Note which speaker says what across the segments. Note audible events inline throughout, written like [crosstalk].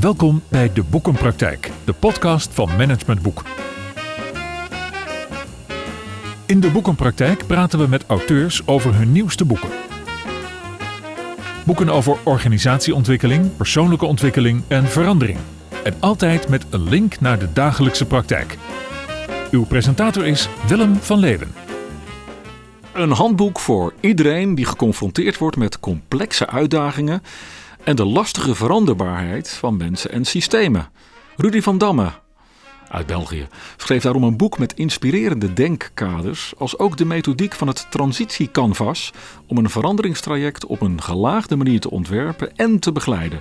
Speaker 1: Welkom bij De Boekenpraktijk, de podcast van Management Boek. In De Boekenpraktijk praten we met auteurs over hun nieuwste boeken. Boeken over organisatieontwikkeling, persoonlijke ontwikkeling en verandering. En altijd met een link naar de dagelijkse praktijk. Uw presentator is Willem van Leeuwen.
Speaker 2: Een handboek voor iedereen die geconfronteerd wordt met complexe uitdagingen en de lastige veranderbaarheid van mensen en systemen. Rudy van Damme uit België schreef daarom een boek met inspirerende denkkaders, als ook de methodiek van het transitiecanvas om een veranderingstraject op een gelaagde manier te ontwerpen en te begeleiden.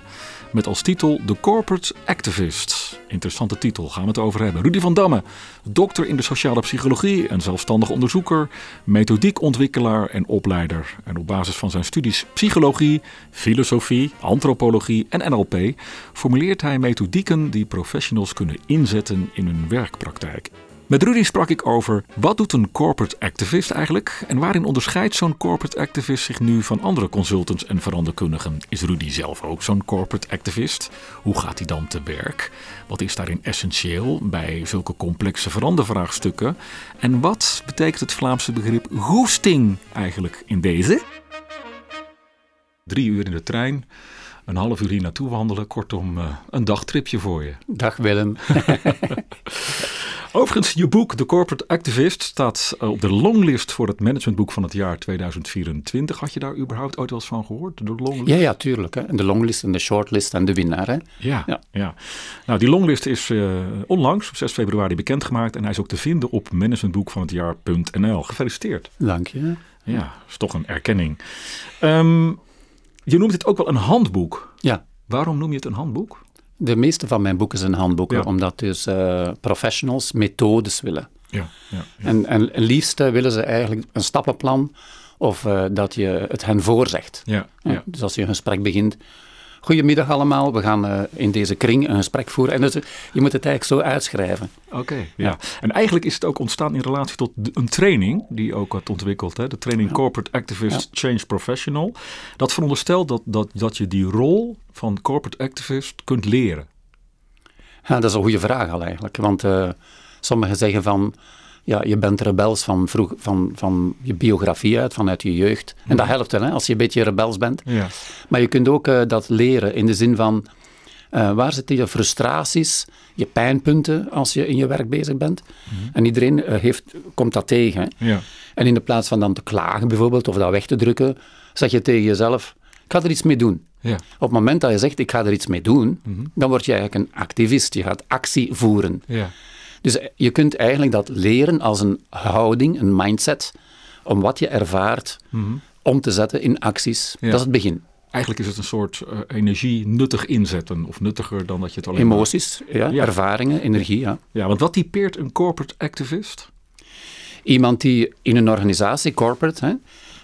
Speaker 2: Met als titel The Corporate Activist. Interessante titel, gaan we het over hebben. Rudy van Damme, dokter in de sociale psychologie en zelfstandig onderzoeker, methodiekontwikkelaar en opleider. En op basis van zijn studies psychologie, filosofie, antropologie en NLP formuleert hij methodieken die professionals kunnen inzetten in hun werkpraktijk. Met Rudy sprak ik over wat doet een corporate activist eigenlijk en waarin onderscheidt zo'n corporate activist zich nu van andere consultants en veranderkundigen. Is Rudy zelf ook zo'n corporate activist? Hoe gaat hij dan te werk? Wat is daarin essentieel bij zulke complexe verandervraagstukken? En wat betekent het Vlaamse begrip goesting eigenlijk in deze? Drie uur in de trein een half uur hier naartoe wandelen. Kortom, uh, een dagtripje voor je.
Speaker 3: Dag Willem. [laughs]
Speaker 2: Overigens, je boek The Corporate Activist staat eh, op de longlist voor het managementboek van het jaar 2024. Had je daar überhaupt ooit wel eens van gehoord? De longlist?
Speaker 3: Ja, ja, tuurlijk. Hè. De longlist en de shortlist en de winnaar. Hè.
Speaker 2: Ja, ja, ja. Nou, die longlist is uh, onlangs, op 6 februari, bekendgemaakt. En hij is ook te vinden op managementboekvanhetjaar.nl. Gefeliciteerd.
Speaker 3: Dank je.
Speaker 2: Ja, dat is toch een erkenning. Um, je noemt het ook wel een handboek.
Speaker 3: Ja.
Speaker 2: Waarom noem je het een handboek?
Speaker 3: De meeste van mijn boeken zijn handboeken, omdat dus uh, professionals methodes willen.
Speaker 2: Ja, ja, ja.
Speaker 3: En, en liefst willen ze eigenlijk een stappenplan of uh, dat je het hen voorzegt.
Speaker 2: Ja, ja.
Speaker 3: Dus als je een gesprek begint, Goedemiddag allemaal, we gaan uh, in deze kring een gesprek voeren. En dus, je moet het eigenlijk zo uitschrijven.
Speaker 2: Oké, ja. ja. En eigenlijk is het ook ontstaan in relatie tot een training die je ook had ontwikkeld. Hè? De training ja. Corporate Activist Change Professional. Dat veronderstelt dat, dat, dat je die rol van Corporate Activist kunt leren.
Speaker 3: Ja, dat is een goede vraag al eigenlijk. Want uh, sommigen zeggen van ja, je bent rebels van, vroeg, van, van je biografie uit, vanuit je jeugd. En dat helpt wel, hè, als je een beetje rebels bent.
Speaker 2: Ja.
Speaker 3: Maar je kunt ook uh, dat leren in de zin van... Uh, waar zitten je frustraties, je pijnpunten als je in je werk bezig bent?
Speaker 2: Mhm.
Speaker 3: En iedereen uh, heeft, komt dat tegen. Hè?
Speaker 2: Ja.
Speaker 3: En in de plaats van dan te klagen bijvoorbeeld, of dat weg te drukken, zeg je tegen jezelf, ik ga er iets mee doen.
Speaker 2: Ja.
Speaker 3: Op het moment dat je zegt, ik ga er iets mee doen,
Speaker 2: Mhm.
Speaker 3: dan word je eigenlijk een activist. Je gaat actie voeren.
Speaker 2: Ja.
Speaker 3: Dus je kunt eigenlijk dat leren als een houding, een mindset, om wat je ervaart
Speaker 2: Mhm.
Speaker 3: om te zetten in acties.
Speaker 2: Ja.
Speaker 3: Dat is het begin.
Speaker 2: Eigenlijk is het een soort uh, energie nuttig inzetten, of nuttiger dan dat je het alleen maar-
Speaker 3: Emoties, ja,
Speaker 2: Ja.
Speaker 3: ervaringen, energie. Ja.
Speaker 2: Ja, want wat typeert een corporate activist?
Speaker 3: Iemand die in een organisatie, corporate, hè,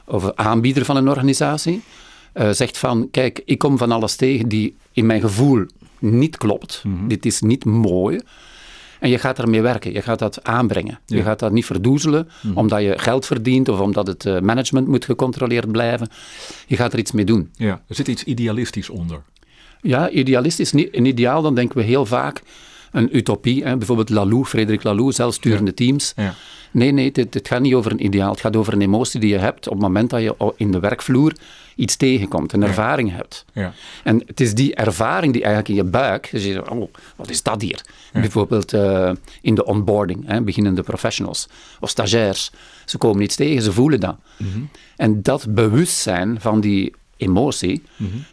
Speaker 3: of een aanbieder van een organisatie, eh, zegt van, kijk, ik kom van alles tegen die in mijn gevoel niet klopt.
Speaker 2: Mhm.
Speaker 3: Dit is niet mooi. En je gaat ermee werken, je gaat dat aanbrengen. Je gaat dat niet verdoezelen,
Speaker 2: Mhm.
Speaker 3: omdat je geld verdient of omdat het eh, management moet gecontroleerd blijven. Je gaat er iets mee doen.
Speaker 2: Ja, er zit iets idealistisch onder.
Speaker 3: Ja, idealistisch, niet- een ideaal, dan denken we heel vaak een utopie. Hè? Bijvoorbeeld Laloux, Frederik Laloux, zelfsturende teams.
Speaker 2: Ja.
Speaker 3: Nee, nee, het, het gaat niet over een ideaal. Het gaat over een emotie die je hebt op het moment dat je in de werkvloer iets tegenkomt, een ervaring hebt.
Speaker 2: Ja.
Speaker 3: En het is die ervaring die eigenlijk in je buik, dus je zegt, oh, wat is dat hier? Bijvoorbeeld eh, in de onboarding, hè, beginnende professionals of stagiairs. Ze komen iets tegen, ze voelen dat.
Speaker 2: Mhm.
Speaker 3: En dat bewustzijn van die emotie,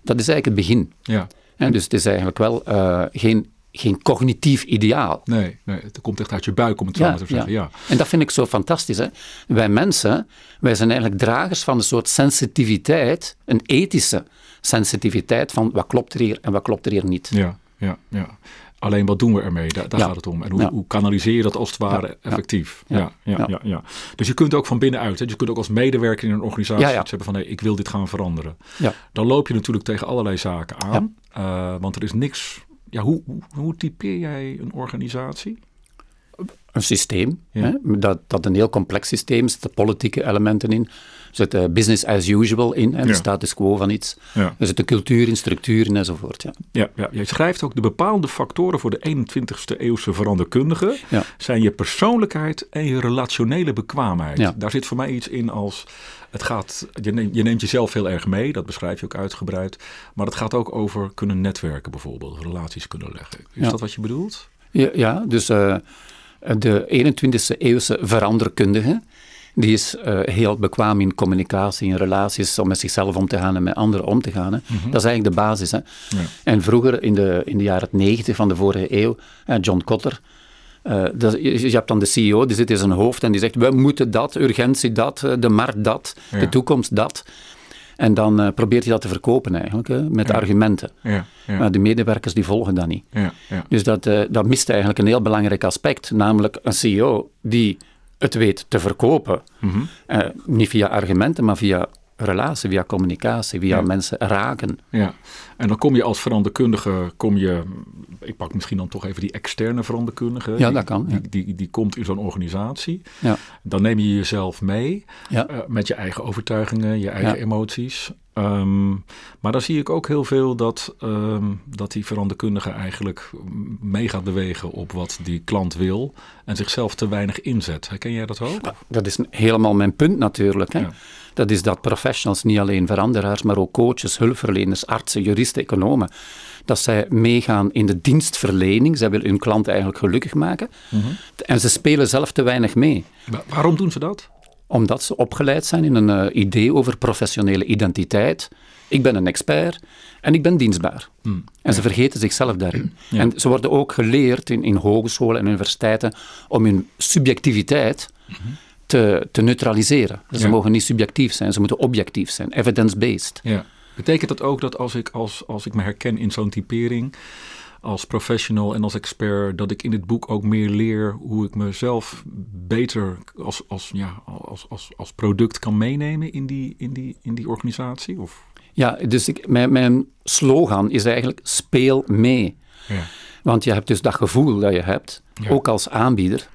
Speaker 3: dat is eigenlijk het begin.
Speaker 2: Ja.
Speaker 3: Hè, dus het is eigenlijk wel eh, geen, geen cognitief ideaal.
Speaker 2: Nee, nee, het komt echt uit je buik, om het zo
Speaker 3: Ja,
Speaker 2: maar te zeggen. Ja.
Speaker 3: En dat vind ik zo fantastisch. Hè? Wij mensen, wij zijn eigenlijk dragers van een soort sensitiviteit, een ethische sensitiviteit van wat klopt er hier en wat klopt er hier niet.
Speaker 2: Ja, ja, ja. Alleen wat doen we ermee? Daar, daar
Speaker 3: Ja.
Speaker 2: gaat het om. En hoe,
Speaker 3: Ja.
Speaker 2: hoe kanaliseer je dat als het ware
Speaker 3: Ja.
Speaker 2: effectief?
Speaker 3: Ja.
Speaker 2: Ja. Ja, Dus je kunt ook van binnenuit. Hè? Je kunt ook als medewerker in een organisatie iets hebben van nee, ik wil dit gaan veranderen.
Speaker 3: Ja.
Speaker 2: Dan loop je natuurlijk tegen allerlei zaken aan. Eh, want er is niks. Ja, hoe, hoe, hoe typeer jij een organisatie?
Speaker 3: Een systeem,
Speaker 2: Ja.
Speaker 3: hè? Dat, dat een heel complex systeem is, er politieke elementen in, zit uh, business as usual in, en de
Speaker 2: Ja.
Speaker 3: status quo van iets.
Speaker 2: Ja.
Speaker 3: Er zit de cultuur in, structuren enzovoort. Ja.
Speaker 2: Ja, ja, je schrijft ook de bepaalde factoren voor de 21ste eeuwse veranderkundige
Speaker 3: Ja.
Speaker 2: zijn je persoonlijkheid en je relationele bekwaamheid.
Speaker 3: Ja.
Speaker 2: Daar zit voor mij iets in als het gaat, je neemt, je neemt jezelf heel erg mee, dat beschrijf je ook uitgebreid, maar het gaat ook over kunnen netwerken bijvoorbeeld, relaties kunnen leggen. Is dat wat je bedoelt?
Speaker 3: Ja, ja dus eh, de 21e eeuwse veranderkundige, die is eh, heel bekwaam in communicatie, in relaties, om met zichzelf om te gaan en met anderen om te gaan. Hè. Dat is eigenlijk de basis. Hè.
Speaker 2: Ja.
Speaker 3: En vroeger, in de, in de jaren 90 van de vorige eeuw, John Kotter, eh, dat, je, je hebt dan de CEO, die zit in zijn hoofd en die zegt, we moeten dat, urgentie dat, eh, de markt dat,
Speaker 2: Ja.
Speaker 3: de toekomst dat. En dan eh, probeert hij dat te verkopen eigenlijk, hè, met
Speaker 2: Ja.
Speaker 3: argumenten.
Speaker 2: Ja, ja,
Speaker 3: Maar de medewerkers die volgen dat niet.
Speaker 2: ja, ja.
Speaker 3: Dus dat, eh, dat mist eigenlijk een heel belangrijk aspect, namelijk een CEO die het weet te verkopen.
Speaker 2: Mhm.
Speaker 3: Eh, niet via argumenten, maar via relatie, via communicatie, via
Speaker 2: Ja.
Speaker 3: mensen raken.
Speaker 2: Ja, en dan kom je als veranderkundige, kom je, ik pak misschien dan toch even die externe veranderkundige.
Speaker 3: Ja,
Speaker 2: Die-
Speaker 3: dat kan, ja.
Speaker 2: Die, die, die komt in zo'n organisatie.
Speaker 3: Ja.
Speaker 2: Dan neem je jezelf mee
Speaker 3: Ja.
Speaker 2: eh, met je eigen overtuigingen, je eigen emoties. Ehm, maar dan zie ik ook heel veel dat, ehm, dat die veranderkundige eigenlijk mee gaat bewegen op wat die klant wil en zichzelf te weinig inzet. Herken jij dat ook?
Speaker 3: Dat is helemaal mijn punt natuurlijk. Hè. Dat is dat professionals, niet alleen veranderaars, maar ook coaches, hulpverleners, artsen, juristen, economen, dat zij meegaan in de dienstverlening. Zij willen hun klant eigenlijk gelukkig maken.
Speaker 2: Mhm.
Speaker 3: En ze spelen zelf te weinig mee.
Speaker 2: Wa- waarom doen ze dat?
Speaker 3: Omdat ze opgeleid zijn in een eh, idee over professionele identiteit. Ik ben een expert en ik ben dienstbaar.
Speaker 2: Hmm.
Speaker 3: En ze vergeten zichzelf daarin.
Speaker 2: Ja.
Speaker 3: En ze worden ook geleerd in, in hogescholen en universiteiten om hun subjectiviteit te, te neutraliseren. Dus Ze
Speaker 2: Ja.
Speaker 3: mogen niet subjectief zijn, ze moeten objectief zijn, evidence-based.
Speaker 2: Ja. Betekent dat ook dat als ik, als, als ik me herken in zo'n typering, als professional en als expert, dat ik in dit boek ook meer leer hoe ik mezelf beter als, als, ja, als, als, als product kan meenemen in die, in die, in die organisatie? Of?
Speaker 3: Ja, dus ik, mijn, mijn slogan is eigenlijk speel mee.
Speaker 2: Ja.
Speaker 3: Want je hebt dus dat gevoel dat je hebt,
Speaker 2: Ja.
Speaker 3: ook als aanbieder.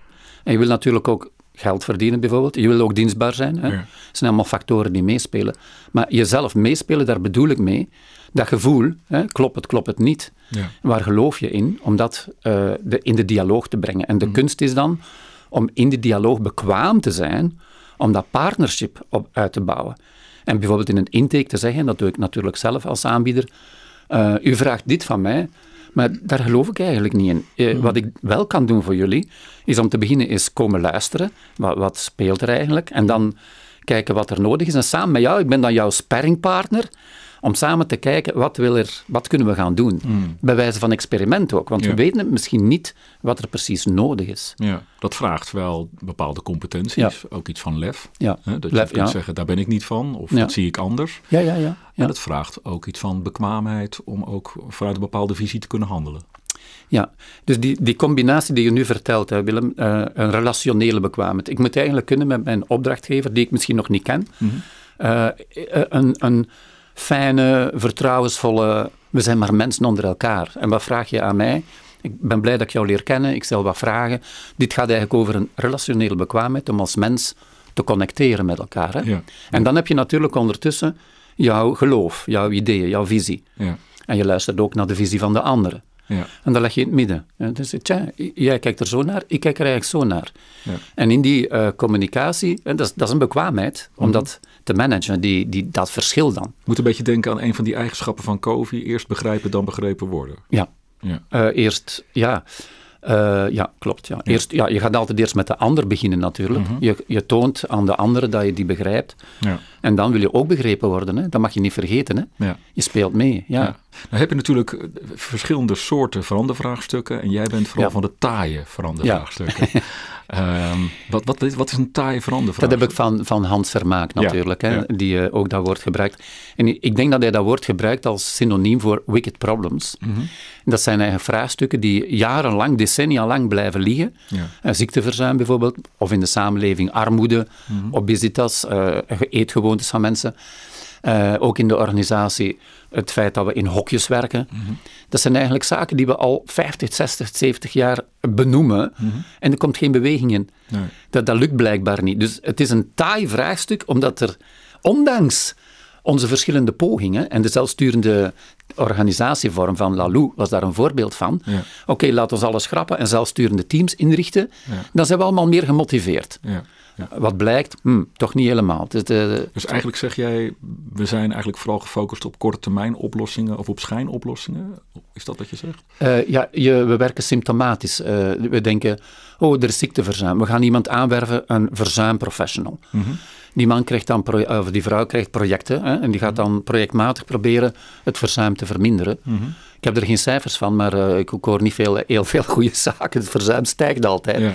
Speaker 3: En je wil natuurlijk ook geld verdienen bijvoorbeeld. Je wil ook dienstbaar zijn. Hè?
Speaker 2: Ja.
Speaker 3: Dat zijn allemaal factoren die meespelen. Maar jezelf meespelen, daar bedoel ik mee. Dat gevoel, hè, klopt het, klopt het niet.
Speaker 2: Ja.
Speaker 3: Waar geloof je in? Om dat eh, de, in de dialoog te brengen. En de kunst is dan om in de dialoog bekwaam te zijn, om dat partnership op, uit te bouwen. En bijvoorbeeld in een intake te zeggen, dat doe ik natuurlijk zelf als aanbieder, eh, u vraagt dit van mij, maar daar geloof ik eigenlijk niet in. Eh, Wat ik wel kan doen voor jullie, is om te beginnen is komen luisteren. Wat, wat speelt er eigenlijk? En dan kijken wat er nodig is. En samen met jou, ik ben dan jouw sparringpartner, om samen te kijken wat, wil er, wat kunnen we gaan doen. Bij wijze van experiment ook, want
Speaker 2: Ja.
Speaker 3: we weten het misschien niet wat er precies nodig is.
Speaker 2: Ja, dat vraagt wel bepaalde competenties, ook iets van lef.
Speaker 3: Ja,
Speaker 2: Hè, dat
Speaker 3: lef,
Speaker 2: je kunt zeggen, daar ben ik niet van, of dat zie ik anders.
Speaker 3: Ja, ja, ja. ja.
Speaker 2: En het vraagt ook iets van bekwaamheid om ook vanuit een bepaalde visie te kunnen handelen.
Speaker 3: Ja, dus die, die combinatie die je nu vertelt, hè, Willem, eh, een relationele bekwaamheid. Ik moet eigenlijk kunnen met mijn opdrachtgever, die ik misschien nog niet ken, eh, eh, een, een fijne, vertrouwensvolle, we zijn maar mensen onder elkaar. En wat vraag je aan mij? Ik ben blij dat ik jou leer kennen, ik stel wat vragen. Dit gaat eigenlijk over een relationele bekwaamheid om als mens te connecteren met elkaar. Hè?
Speaker 2: Ja.
Speaker 3: En dan heb je natuurlijk ondertussen jouw geloof, jouw ideeën, jouw visie.
Speaker 2: Ja,
Speaker 3: En je luistert ook naar de visie van de anderen.
Speaker 2: ja,
Speaker 3: En dan leg je in het midden. Dus tja, jij kijkt er zo naar, ik kijk er eigenlijk zo naar.
Speaker 2: ja.
Speaker 3: En in die eh, communicatie, en dat, is, dat is een bekwaamheid om dat te managen, die, die, dat verschil dan.
Speaker 2: Moet een beetje denken aan een van die eigenschappen van Covey. Eerst begrijpen, dan begrepen worden.
Speaker 3: Ja,
Speaker 2: Ja,
Speaker 3: Eh, eerst, ja, Eh, ja klopt. Ja. Eerst, ja, je gaat altijd eerst met de ander beginnen natuurlijk. je, je toont aan de andere dat je die begrijpt.
Speaker 2: ja,
Speaker 3: En dan wil je ook begrepen worden. Hè? Dat mag je niet vergeten. Hè?
Speaker 2: ja.
Speaker 3: Je speelt mee. Ja.
Speaker 2: Ja. Nou heb je natuurlijk eh, verschillende soorten verandervraagstukken. En jij bent vooral van de taaie verandervraagstukken. [laughs] Ehm, wat, wat, is- wat is een taaie
Speaker 3: Dat
Speaker 2: verandervraagstuk?
Speaker 3: heb ik van, van Hans Vermaak
Speaker 2: Ja,
Speaker 3: natuurlijk, hè,
Speaker 2: ja.
Speaker 3: die eh, ook dat woord gebruikt. En ik denk dat hij dat woord gebruikt als synoniem voor wicked problems.
Speaker 2: Mhm.
Speaker 3: Dat zijn eigen vraagstukken die jarenlang, decennia lang blijven liggen.
Speaker 2: Ja.
Speaker 3: Eh, ziekteverzuim bijvoorbeeld, of in de samenleving armoede,
Speaker 2: Mhm.
Speaker 3: obesitas, eh, eetgewoontes van mensen. Ook in de organisatie het feit dat we in hokjes werken. Dat zijn eigenlijk zaken die we al 50, 60, 70 jaar benoemen. En er komt geen beweging in.
Speaker 2: Nee.
Speaker 3: Dat, dat lukt blijkbaar niet. Dus het is een taai vraagstuk, omdat er ondanks onze verschillende pogingen en de zelfsturende organisatievorm van Lalou was daar een voorbeeld van.
Speaker 2: Ja.
Speaker 3: Oké, laat ons alles schrappen en zelfsturende teams inrichten.
Speaker 2: Ja.
Speaker 3: Dan zijn we allemaal meer gemotiveerd.
Speaker 2: Ja. Ja.
Speaker 3: Wat blijkt, hm, toch niet helemaal. De-
Speaker 2: Dus eigenlijk zeg jij, we zijn eigenlijk vooral gefocust op korte termijn oplossingen of op schijnoplossingen. Is dat wat je zegt?
Speaker 3: Eh, ja, je, we werken symptomatisch. Eh, we denken, oh, er is ziekteverzuim. We gaan iemand aanwerven, een verzuimprofessional. Die man krijgt dan, of die vrouw krijgt projecten hè, en die gaat dan projectmatig proberen het verzuim te verminderen. Ik heb er geen cijfers van, maar eh, ik, hoor niet veel, heel veel [laughs] goede zaken. Het verzuim stijgt altijd.
Speaker 2: Ja.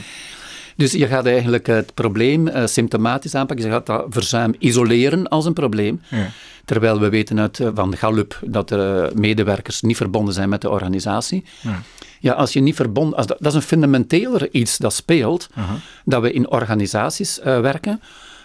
Speaker 3: Dus je gaat eigenlijk het probleem eh, symptomatisch aanpakken. Je gaat dat verzuim isoleren als een probleem.
Speaker 2: Ja.
Speaker 3: Terwijl we weten uit, eh, van Gallup dat er medewerkers niet verbonden zijn met de organisatie.
Speaker 2: Ja.
Speaker 3: Ja, als je niet verbonden... Als dat, dat is een fundamenteler iets dat speelt, dat we in organisaties werken,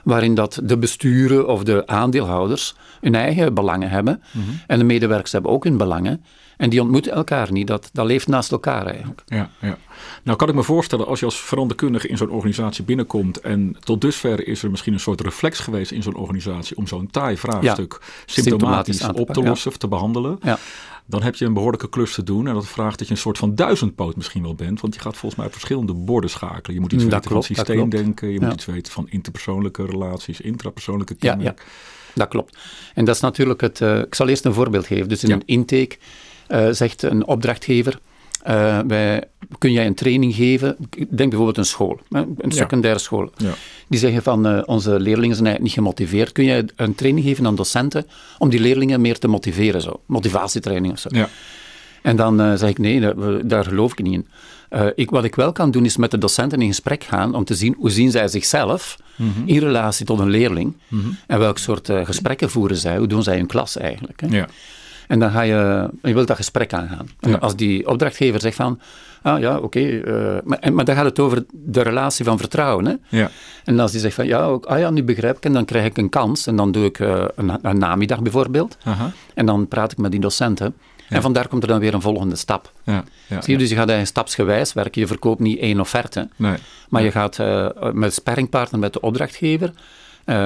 Speaker 3: waarin dat de besturen of de aandeelhouders hun eigen belangen hebben. En de medewerkers hebben ook hun belangen. En die ontmoeten elkaar niet. Dat, dat leeft naast elkaar eigenlijk.
Speaker 2: Ja, ja. Nou kan ik me voorstellen, als je als veranderkundige in zo'n organisatie binnenkomt en tot dusver is er misschien een soort reflex geweest in zo'n organisatie om zo'n taai vraagstuk symptomatisch op te lossen of te behandelen,
Speaker 3: Ja.
Speaker 2: Dan heb je een behoorlijke klus te doen en dat vraagt dat je een soort van duizendpoot misschien wel bent, want je gaat volgens mij op verschillende borden schakelen. Je moet iets
Speaker 3: Dat
Speaker 2: weten
Speaker 3: klopt,
Speaker 2: van
Speaker 3: dat
Speaker 2: systeemdenken, je moet
Speaker 3: Ja.
Speaker 2: iets weten van interpersoonlijke relaties, intrapersoonlijke
Speaker 3: Ja,
Speaker 2: kenmerken.
Speaker 3: Dat klopt. En dat is natuurlijk het... eh, ik zal eerst een voorbeeld geven. Dus in
Speaker 2: Ja.
Speaker 3: een intake eh, zegt een opdrachtgever... eh, wij, kun jij een training geven? Denk bijvoorbeeld een school, een secundaire school.
Speaker 2: Ja.
Speaker 3: Die zeggen van, eh, onze leerlingen zijn eigenlijk niet gemotiveerd. Kun jij een training geven aan docenten om die leerlingen meer te motiveren? Zo? Motivatietraining of zo.
Speaker 2: Ja.
Speaker 3: En dan eh, zeg ik, nee, daar, geloof ik niet in. Ik, wat ik wel kan doen, is met de docenten in gesprek gaan om te zien hoe zien zij zichzelf in relatie tot een leerling. En welk soort gesprekken voeren zij, hoe doen zij in klas eigenlijk. Hè?
Speaker 2: Ja.
Speaker 3: En dan ga je, je wilt dat gesprek aangaan. En
Speaker 2: Ja.
Speaker 3: als die opdrachtgever zegt van, ah ja, oké, eh, maar, maar dan gaat het over de relatie van vertrouwen. Hè?
Speaker 2: Ja.
Speaker 3: En als die zegt van, ja, ook, ah ja, nu begrijp ik, en dan krijg ik een kans. En dan doe ik eh, een, een namiddag bijvoorbeeld.
Speaker 2: Aha.
Speaker 3: En dan praat ik met die docenten. En vandaar komt er dan weer een volgende stap.
Speaker 2: Ja. Ja.
Speaker 3: Zie je, dus je gaat eigenlijk stapsgewijs werken. Je verkoopt niet één offerte,
Speaker 2: Nee.
Speaker 3: maar je gaat eh, met sparringpartner met de opdrachtgever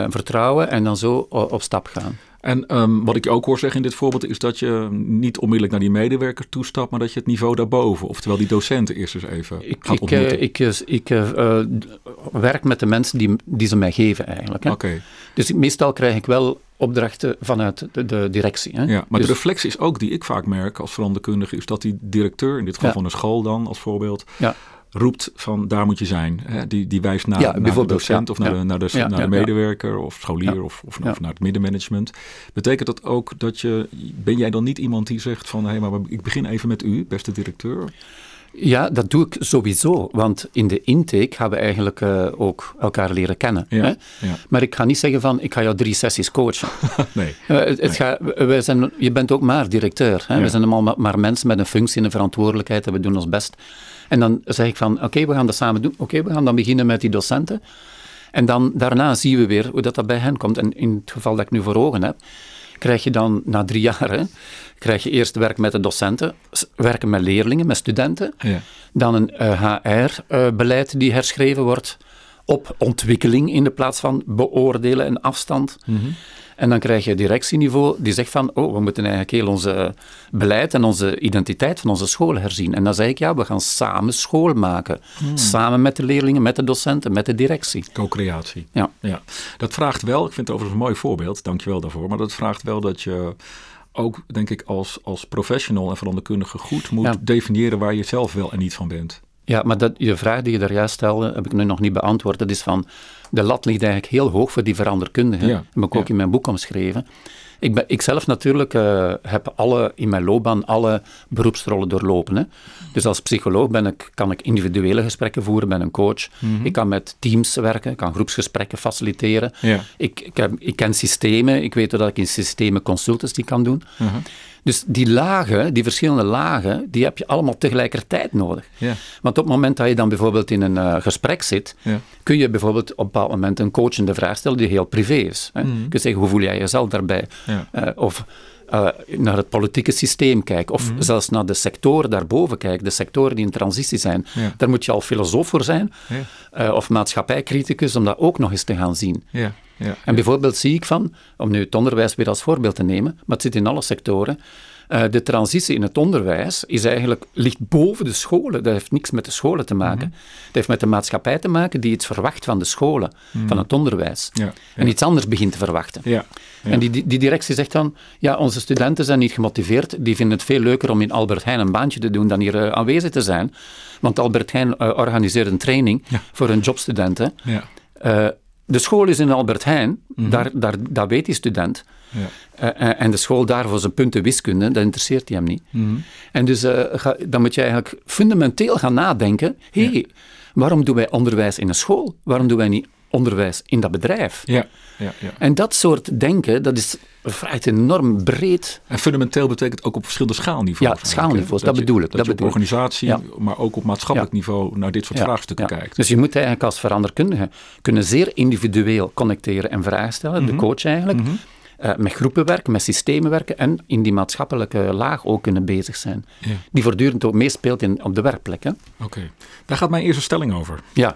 Speaker 3: vertrouwen en dan zo op stap gaan.
Speaker 2: En ehm, wat ik ook hoor zeggen in dit voorbeeld is dat je niet onmiddellijk naar die medewerker toestapt, maar dat je het niveau daarboven, oftewel die docenten eerst eens even
Speaker 3: Ik,
Speaker 2: gaat
Speaker 3: ik,
Speaker 2: ontmoeten.
Speaker 3: eh, ik, eh, ik eh, eh, werk met de mensen die, die ze mij geven eigenlijk. Hè.
Speaker 2: Oké,
Speaker 3: Dus ik- meestal krijg ik wel opdrachten vanuit de, de directie. Hè.
Speaker 2: ja. Maar
Speaker 3: Dus-
Speaker 2: de reflex is ook die ik vaak merk als veranderkundige, is dat die directeur, in dit geval
Speaker 3: Ja.
Speaker 2: van een school dan als voorbeeld,
Speaker 3: ja.
Speaker 2: Roept van daar moet je zijn. Hè? Die, die wijst naar,
Speaker 3: Ja,
Speaker 2: naar de docent
Speaker 3: ja.
Speaker 2: of naar,
Speaker 3: Ja.
Speaker 2: de, naar, de, naar medewerker of scholier of, of, naar het middenmanagement. Betekent dat ook dat je, ben jij dan niet iemand die zegt van hé, maar ik begin even met u, beste directeur?
Speaker 3: Ja, dat doe ik sowieso, want in de intake gaan we eigenlijk eh, ook elkaar leren kennen.
Speaker 2: Ja,
Speaker 3: Hè?
Speaker 2: ja.
Speaker 3: Maar ik ga niet zeggen van, ik ga jou drie sessies coachen. [laughs]
Speaker 2: nee.
Speaker 3: Eh, het, gaat- wij zijn, je bent ook maar directeur. Hè?
Speaker 2: Ja.
Speaker 3: We zijn allemaal maar, maar mensen met een functie en een verantwoordelijkheid en we doen ons best. En dan zeg ik van, oké, we gaan dat samen doen. Oké, we gaan dan beginnen met die docenten. En dan daarna zien we weer hoe dat, dat bij hen komt. En in het geval dat ik nu voor ogen heb, krijg je dan na drie jaar, hè, krijg je eerst werk met de docenten, werken met leerlingen, met studenten.
Speaker 2: Ja.
Speaker 3: Dan een HR-beleid die herschreven wordt op ontwikkeling in de plaats van beoordelen en afstand. En dan krijg je directieniveau die zegt van, oh, we moeten eigenlijk heel onze beleid en onze identiteit van onze school herzien. En dan zeg ik, ja, we gaan samen school maken. Samen met de leerlingen, met de docenten, met de directie.
Speaker 2: Co-creatie.
Speaker 3: Ja.
Speaker 2: Ja, dat vraagt wel, ik vind het overigens een mooi voorbeeld, dankjewel daarvoor, maar dat vraagt wel dat je ook, denk ik, als, als professional en veranderkundige goed moet
Speaker 3: Ja.
Speaker 2: definiëren waar je zelf wel en niet van bent.
Speaker 3: Ja, maar dat, je vraag die je daar juist stelde, heb ik nu nog niet beantwoord. Dat is van, de lat ligt eigenlijk heel hoog voor die veranderkundigen.
Speaker 2: Ja,
Speaker 3: Dat heb ik ook
Speaker 2: ja.
Speaker 3: in mijn boek omschreven. Ik, ben, ik zelf natuurlijk eh, heb alle, in mijn loopbaan alle beroepsrollen doorlopen. Hè. Dus als psycholoog ben ik, kan ik individuele gesprekken voeren met een coach.
Speaker 2: Mhm.
Speaker 3: Ik kan met teams werken, ik kan groepsgesprekken faciliteren.
Speaker 2: Ja.
Speaker 3: Ik, ik, heb, ik ken systemen, ik weet dat ik in systemen consultancy kan doen.
Speaker 2: Mhm.
Speaker 3: Dus die lagen, die verschillende lagen, die heb je allemaal tegelijkertijd nodig.
Speaker 2: Ja.
Speaker 3: Want op het moment dat je dan bijvoorbeeld in een eh, gesprek zit,
Speaker 2: Ja.
Speaker 3: kun je bijvoorbeeld op een bepaald moment een coachende vraag stellen die heel privé is. Hè. Je kunt zeggen, hoe voel jij jezelf daarbij?
Speaker 2: Ja.
Speaker 3: Eh, of eh, naar het politieke systeem kijken, of
Speaker 2: Mhm.
Speaker 3: zelfs naar de sectoren daarboven kijken, de sectoren die in transitie zijn.
Speaker 2: Ja.
Speaker 3: Daar moet je al filosoof voor zijn,
Speaker 2: Ja.
Speaker 3: of maatschappijcriticus, om dat ook nog eens te gaan zien.
Speaker 2: Ja. Ja,
Speaker 3: En bijvoorbeeld zie ik van, om nu het onderwijs weer als voorbeeld te nemen, maar het zit in alle sectoren, eh, de transitie in het onderwijs is eigenlijk, ligt boven de scholen. Dat heeft niks met de scholen te maken.
Speaker 2: Mhm.
Speaker 3: Het heeft met de maatschappij te maken die iets verwacht van de scholen, van het onderwijs.
Speaker 2: Mhm. Ja,
Speaker 3: En iets anders begint te verwachten.
Speaker 2: Ja.
Speaker 3: En die, die, die directie zegt dan, ja, onze studenten zijn niet gemotiveerd, die vinden het veel leuker om in Albert Heijn een baantje te doen dan hier eh, aanwezig te zijn. Want Albert Heijn eh, organiseert een training voor hun jobstudenten. De school is in Albert Heijn, daar, daar, dat weet die student.
Speaker 2: ja.
Speaker 3: Eh, eh, en de school daar voor zijn punten wiskunde, dat interesseert hij hem niet. En dus eh, ga- dan moet je eigenlijk fundamenteel gaan nadenken. Hé, hey, waarom doen wij onderwijs in een school? Waarom doen wij niet onderwijs in dat bedrijf?
Speaker 2: ja, ja, ja.
Speaker 3: En dat soort denken, dat is vraagt enorm breed.
Speaker 2: En fundamenteel betekent ook op verschillende schaalniveaus.
Speaker 3: Ja, schaalniveaus, dat
Speaker 2: je-
Speaker 3: bedoel ik,
Speaker 2: Dat,
Speaker 3: dat
Speaker 2: je op organisatie,
Speaker 3: Ja.
Speaker 2: maar ook op maatschappelijk
Speaker 3: Ja.
Speaker 2: niveau naar dit soort
Speaker 3: Ja,
Speaker 2: vraagstukken kijkt.
Speaker 3: Dus je moet eigenlijk als veranderkundige kunnen zeer individueel connecteren en vragen stellen,
Speaker 2: Mhm.
Speaker 3: de coach eigenlijk. eh, met groepen werken, met systemen werken en in die maatschappelijke laag ook kunnen bezig zijn.
Speaker 2: Ja.
Speaker 3: Die voortdurend ook meespeelt in, op de werkplek. Hè?
Speaker 2: Oké, daar gaat mijn eerste stelling over.
Speaker 3: Ja,